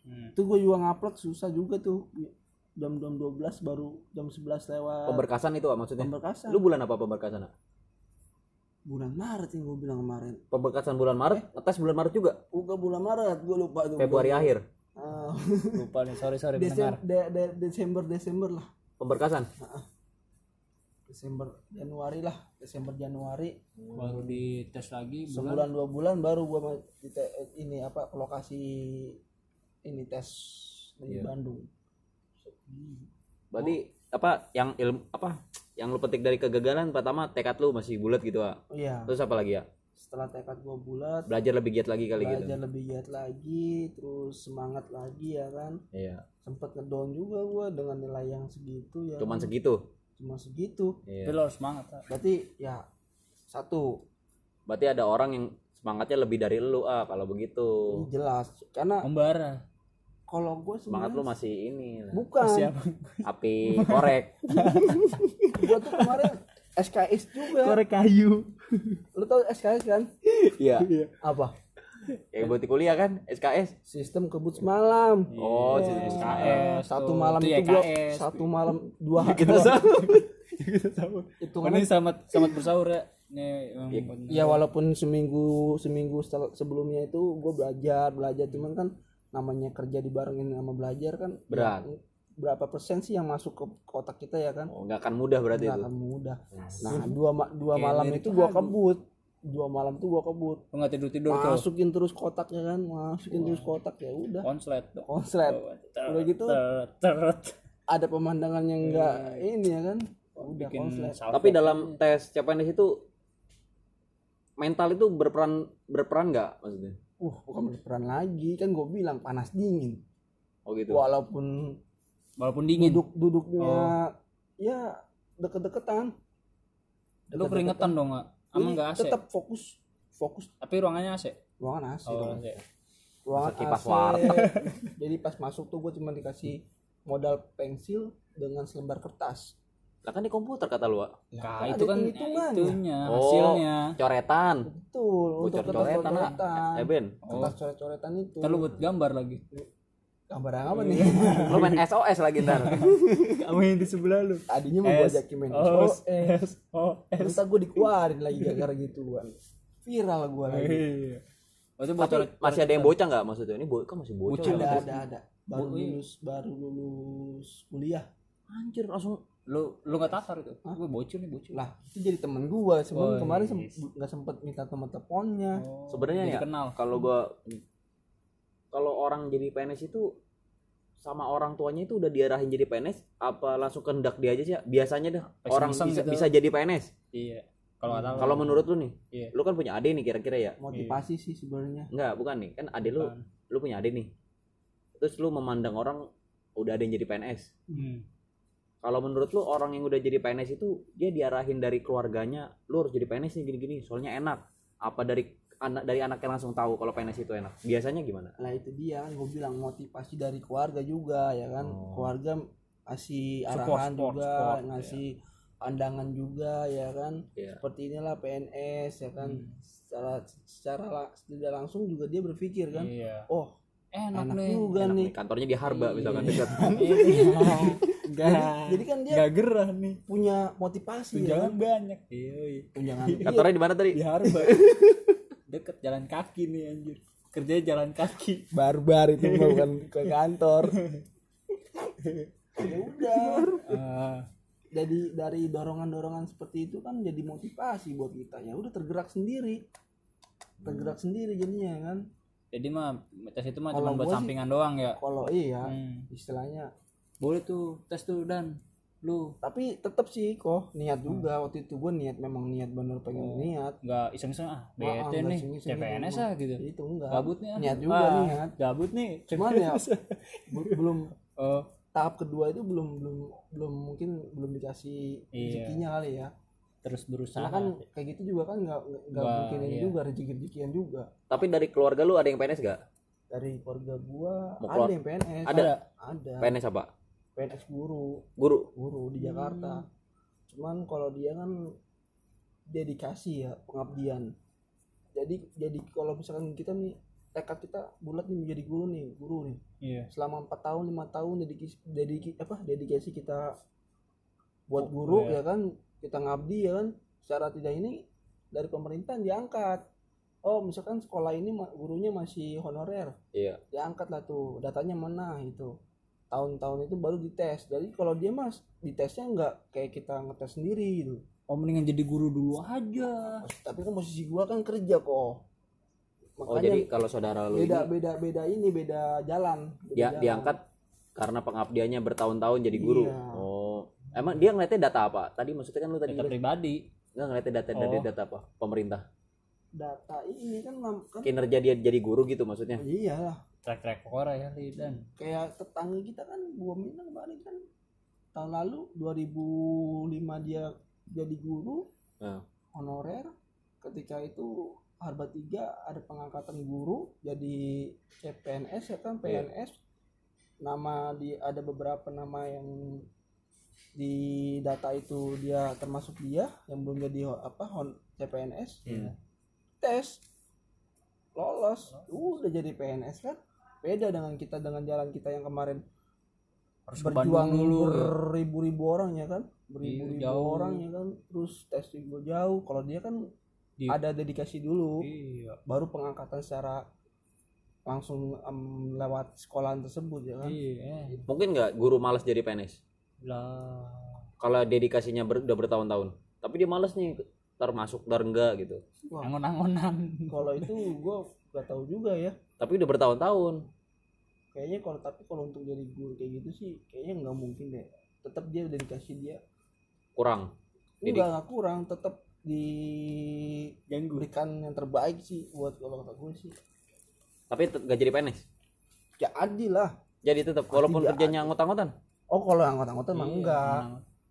Hmm. itu gue juga ngupload susah juga tuh. Jam jam 12 baru jam 11 lewat. Pemberkasan itu maksudnya? Pemberkasan. Lu bulan apa pemberkasan bulan Maret yang gue bilang kemarin. Pemberkasan bulan Maret? Ngetes bulan Maret juga? Bukan bulan Maret gue lupa tuh. Februari akhir? Ah, lupa nih sorry sorry Desem- de- de- Desember Desember lah. Pemberkasan Desember Januari lah. Desember Januari. Baru dites lagi bulan? Sebulan dua bulan baru gua di ini apa ke lokasi ini tes di Bandung. Berarti apa yang ilmu apa yang lu petik dari kegagalan pertama tekad lu masih bulat gitu Wak. iya. Terus apa lagi ya? Setelah tekad gua bulat belajar lebih giat lagi kali gitu. belajar lebih giat lagi terus semangat lagi ya kan? Iya. Sempet ngedown juga gua dengan nilai yang segitu ya cuman kan. segitu cuma segitu. Tapi iya. lo harus semangat Kak. berarti ya satu. Berarti ada orang yang semangatnya lebih dari lu ah kalau begitu. Ini jelas karena membara. kalau gue semangat lu masih ini lah. bukan. Siapa api korek. Gua tuh kemarin SKS juga. Kayu. Lu tau SKS kan? Iya. Apa yang buat di kuliah kan SKS sistem kebut semalam. Oh sistem SKS satu tuh. malam Itu itu ya gua KS satu malam dua kita dua- sama itu ini selamat selamat bersaur ya. Nih Iya. buat- ya walaupun seminggu seminggu sebelumnya itu gue belajar belajar. Cuman kan namanya kerja dibarengin sama belajar kan Berat. ya, berapa persen sih yang masuk ke kotak kita ya kan? Oh nggak akan mudah berarti nggak itu? akan mudah. Nah. Dua ma- dua Kayak malam itu gua kebut dua malam tuh gua kebut. Nggak tidur tidur tuh? Masukin terus kotak ya kan masukin terus kotak ya udah. Konslet konslet. Udah gitu Teret, ada pemandangan yang enggak ini ya kan? Udah bikin konslet. tapi dalam tes CPNS itu mental itu berperan berperan nggak maksudnya? Uh bukan berperan lagi. Kan gue bilang panas dingin. Oh gitu. Walaupun walaupun dingin. duduk duduknya ya deket-deketan. Lu keringetan dong nggak emang nggak AC? tetap fokus fokus. Tapi ruangannya AC? Ruangan AC oh dong. AC. Ruangan Masa kipas AC. warteg. jadi pas masuk tuh gue cuma dikasih modal pensil dengan selembar kertas. Lah kan di komputer kata lu Wak. nah ada itu kan hitungannya. itunya oh hasilnya. coretan. Betul untuk coretan kertas-coretan. Eh Ben. Kertas coret-coretan itu. Ntar lu buat gambar lagi gambar apa nih? Lu main SOS lagi ntar. Kamu yang di sebelah lu. Tadinya mau gue S, ajakin main SOS S. O S. Ntar gue dikeluarin lagi gara-gara gituan viral gue lagi. Iya. Tapi bocor masih ada yang bocah nggak? Maksudnya ini bo kan masih bocah ada ya? ada ada baru lulus baru lulus kuliah. Anjir langsung lu lu nggak tatar itu? Gue bocor nih bocor. Lah itu jadi temen gua. Sebelum Oh, kemarin iya. sem- nggak sempet minta teman teleponnya. Oh, sebenarnya ya kenal. Kalau gua kalau orang jadi PNS itu sama orang tuanya itu udah diarahin jadi PNS apa langsung kehendak dia aja sih ya? biasanya dah Pas orang bisa gitu. bisa jadi PNS iya kalau tahu kalau menurut lu nih Iya. lu kan punya adik nih kira-kira ya motivasi sih sebenarnya enggak bukan nih kan adik lu lu punya adik nih terus lu memandang orang udah ada yang jadi PNS hmm. kalau menurut lu orang yang udah jadi PNS itu dia diarahin dari keluarganya lu harus jadi PNS nih gini-gini soalnya enak apa dari anak dari anaknya langsung tahu kalau PNS itu enak biasanya gimana lah itu dia kan gue bilang motivasi dari keluarga juga ya kan Oh. keluarga ngasih arahan support, juga support, ngasih pandangan juga ya kan Iya. seperti inilah PNS ya kan Hmm. secara secara tidak langsung juga dia berpikir kan iya oh enak, enak nih juga enak nih nih kantornya di Harba misalkan Iya. dekat Enggak. jadi kan dia Enggak gerah nih. punya motivasi ya Tunjangan kan banyak. Iya, iya. tunjangan kantornya di mana tadi Di Harba. Deket jalan kaki nih anjir. Kerjanya jalan kaki. barbar itu bukan ke kantor. Ya udah. Ah, jadi dari dorongan-dorongan seperti itu kan jadi motivasi buat kita. Ya udah tergerak sendiri. Tergerak sendiri jadinya kan? Jadi mah tes itu mah cuma buat gua sih- sampingan doang ya? kalau iya Hmm. istilahnya. Boleh tuh tes tuh dan lu tapi tetap sih kok niat juga waktu itu gue niat memang niat bener pengen Oh. niat nggak iseng-iseng ah Ah, bete nggak nih CPNS gitu. ah gitu itu enggak gabut nih ah. niat juga Ah, niat gabut nih cuman ya be- belum oh tahap kedua itu belum belum belum mungkin belum dikasih Iya. rezekinya kali ya terus berusaha karena kan kayak gitu juga kan nggak nggak mungkin iya. juga rezeki rezekian juga Tapi dari keluarga lu ada yang PNS gak? dari keluarga gua Mau ada keluar- yang PNS Ada. ada PNS apa? PNS guru. Guru. guru di Jakarta. Cuman kalau dia kan dedikasi ya pengabdian. Jadi jadi kalau misalkan kita nih tekad kita bulat nih menjadi guru nih guru nih. Iya. Selama empat tahun lima tahun dedikasi dediki apa dedikasi kita buat guru iya. ya kan kita ngabdi ya kan secara tidak ini dari pemerintah diangkat. Oh misalkan sekolah ini gurunya masih honorer. Iya. diangkat lah tuh datanya mana itu tahun-tahun itu baru dites jadi kalau dia mas ditesnya nggak kayak kita ngetes sendiri gitu oh mendingan jadi guru dulu aja tapi kan posisi gua kan kerja kok Oh makanya jadi kalau saudara lu beda ini beda beda ini beda jalan beda dia jalan. diangkat karena pengabdiannya bertahun-tahun jadi guru. Iya. Oh. Emang dia ngeliatnya data apa? Tadi maksudnya kan lu tadi data pribadi nggak ngeliatnya data Oh. dari data apa? Pemerintah. Data ini kan nam- kan Kinerja dia jadi guru gitu maksudnya. iya lah track record ya dan kayak tetangga kita kan gua minang kemarin kan tahun lalu 2005 dia jadi guru Nah. honorer ketika itu harba tiga ada pengangkatan guru jadi CPNS ya kan Iya. PNS nama di ada beberapa nama yang di data itu dia termasuk dia yang belum jadi apa hon CPNS Iya. Tes. Lolos. Udah jadi PNS kan? Beda dengan kita dengan jalan kita yang kemarin. Harus berjuang dulu ya. beribu-ribu orang ya kan? Beribu-ribu Iya, orang ya kan? Terus tes juga jauh. Kalau dia kan Di- ada dedikasi dulu. Iya. Baru pengangkatan secara langsung em, lewat sekolahan tersebut ya kan? Iya. Mungkin nggak guru malas jadi PNS? lah. Kalau dedikasinya ber- udah bertahun-tahun. Tapi dia malas nih ntar masuk ntar enggak gitu. Angon-angonan. Kalau itu gue gak tahu juga ya. Tapi udah bertahun-tahun. kayaknya kalau tapi kalau untuk jadi guru kayak gitu sih kayaknya nggak mungkin deh. Tetap dia dedikasi dia. Kurang. Jadi- enggak nggak kurang. Tetap diberikan yang terbaik sih buat kalau kata gue sih. Tapi nggak jadi PNS. ya adil lah. Jadi tetap walaupun kerjanya anggot-anggotan oh kalau anggota-anggota mah Iya, enggak.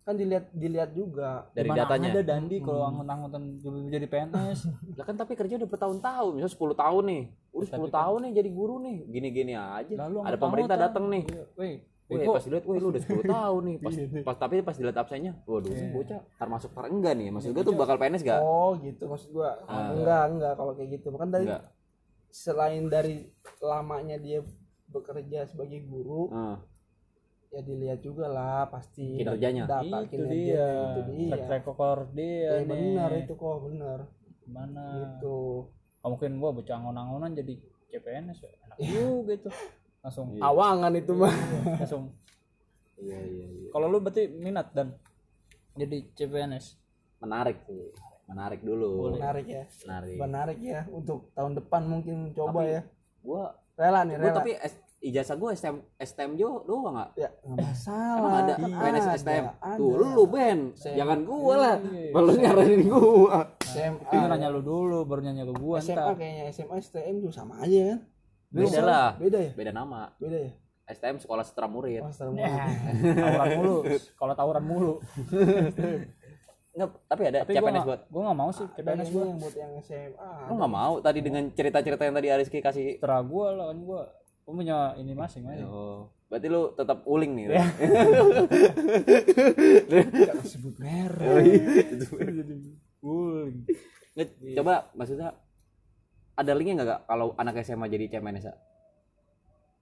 Kan dilihat dilihat juga dari Di mana datanya. ada Dandi kalau angon-angotan jadi PNS Lah kan tapi kerja udah bertahun-tahun, misalnya 10 tahun nih. Udah 10 Tapi kan- tahun nih jadi guru nih. Gini-gini aja. Lalu Ada pemerintah datang nih. Weh, Wih, kok- pas dilihat, wih lu udah 10 tahun nih. Pas, Iya. pas tapi pas dilihat absennya, waduh, Iya. ini bocah tar masuk tar enggak nih. Maksud gua tuh bakal PNS gak? oh gitu maksud gua Ah. enggak enggak kalau kayak gitu kan dari Enggak. selain dari lamanya dia bekerja sebagai guru Ah, ya dilihat juga lah pasti Kinerjanya. data itu kinerja dia. itu dia. Track record dia ya, nih. benar itu kok benar. Gimana? Gitu. Oh, mungkin gua bocah angon-angonan jadi CPNS ya? Enak juga itu. Langsung Iya. awangan itu mah. langsung. Iya iya iya. kalau lu berarti minat dan jadi CPNS Menarik sih. Menarik dulu. menarik ya. Menarik. menarik ya untuk tahun depan mungkin coba Tapi- ya. Gua rela nih gua rela. tapi S- ijazah gua STM STM jo doang enggak? ya nggak masalah Emang ada kan PNS STM? ada. Tuh lu Ben, Saya- jangan gua lah. Iya. Kalau nyaranin gua. SMA tapi nanya lu dulu baru nanya ke gua SMA ntar kayaknya SMA STM juga sama aja kan Beda lah. beda ya Beda nama. beda ya STM sekolah setelah murid. oh, setelah Ya, mulai. tawuran mulu kalau tawuran mulu Enggak, tapi ada tapi CPNS nggak buat gua nggak mau sih CPNS gua yang buat yang SMA Lu nggak mau tadi dengan cerita-cerita yang tadi Ariski kasih. terah gua lah kan gua gua punya ini masing masing Oh, berarti lu tetap uling nih. Ya. Nggak sebut merek Guling. Nggak, Coba maksudnya ada linknya nggak Kak, kalau anak SMA jadi CMNS? -a?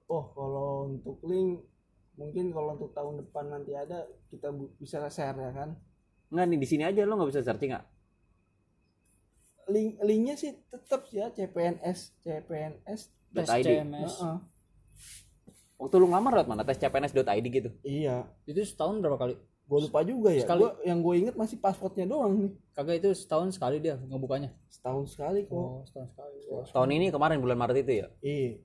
oh kalau untuk link mungkin kalau untuk tahun depan nanti ada kita bu- bisa share ya kan Nggak nih di sini aja lu nggak bisa searching nggak? link linknya sih tetap ya CPNS CPNS tes .id. CMS Heeh. Waktu lu ngelamar lewat mana? Tes cpns.id gitu? Iya. Itu setahun berapa kali? Gue lupa juga ya. Sekali. Gua, yang gue inget masih pasportnya doang nih. Kagak itu setahun sekali dia ngebukanya. Setahun sekali kok. Oh setahun sekali. Wah, tahun ini kemarin bulan maret itu ya? Iya.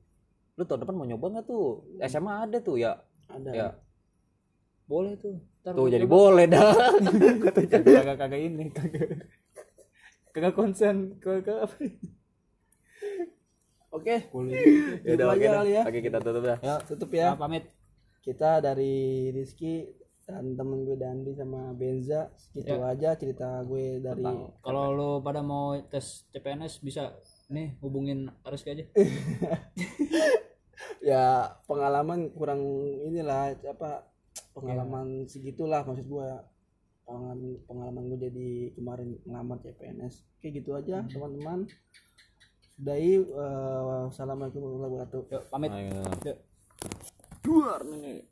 Lu tahun depan mau nyoba nggak tuh? SMA ada tuh ya? Ada. Ya. Boleh tuh. Ntar tuh jadi coba. boleh dah. Kagak kagak ini kagak. Kagak konsen kagak apa oke. Ya Gitu udah oke kali ya. oke kita tutup dah. Ya tutup ya. Ya pamit. Kita dari Rizky dan temen gue Dandi sama Benza gitu Ya. aja cerita gue dari kalau lo pada mau tes CPNS bisa nih hubungin Ariski aja. Ya pengalaman kurang inilah apa pengalaman segitulah maksud gue pengalaman pengalaman gue jadi kemarin ngelamar CPNS kayak gitu aja teman-teman sudahi eh, wassalamualaikum warahmatullahi wabarakatuh yuk pamit Ayo. Yuk. Duar nih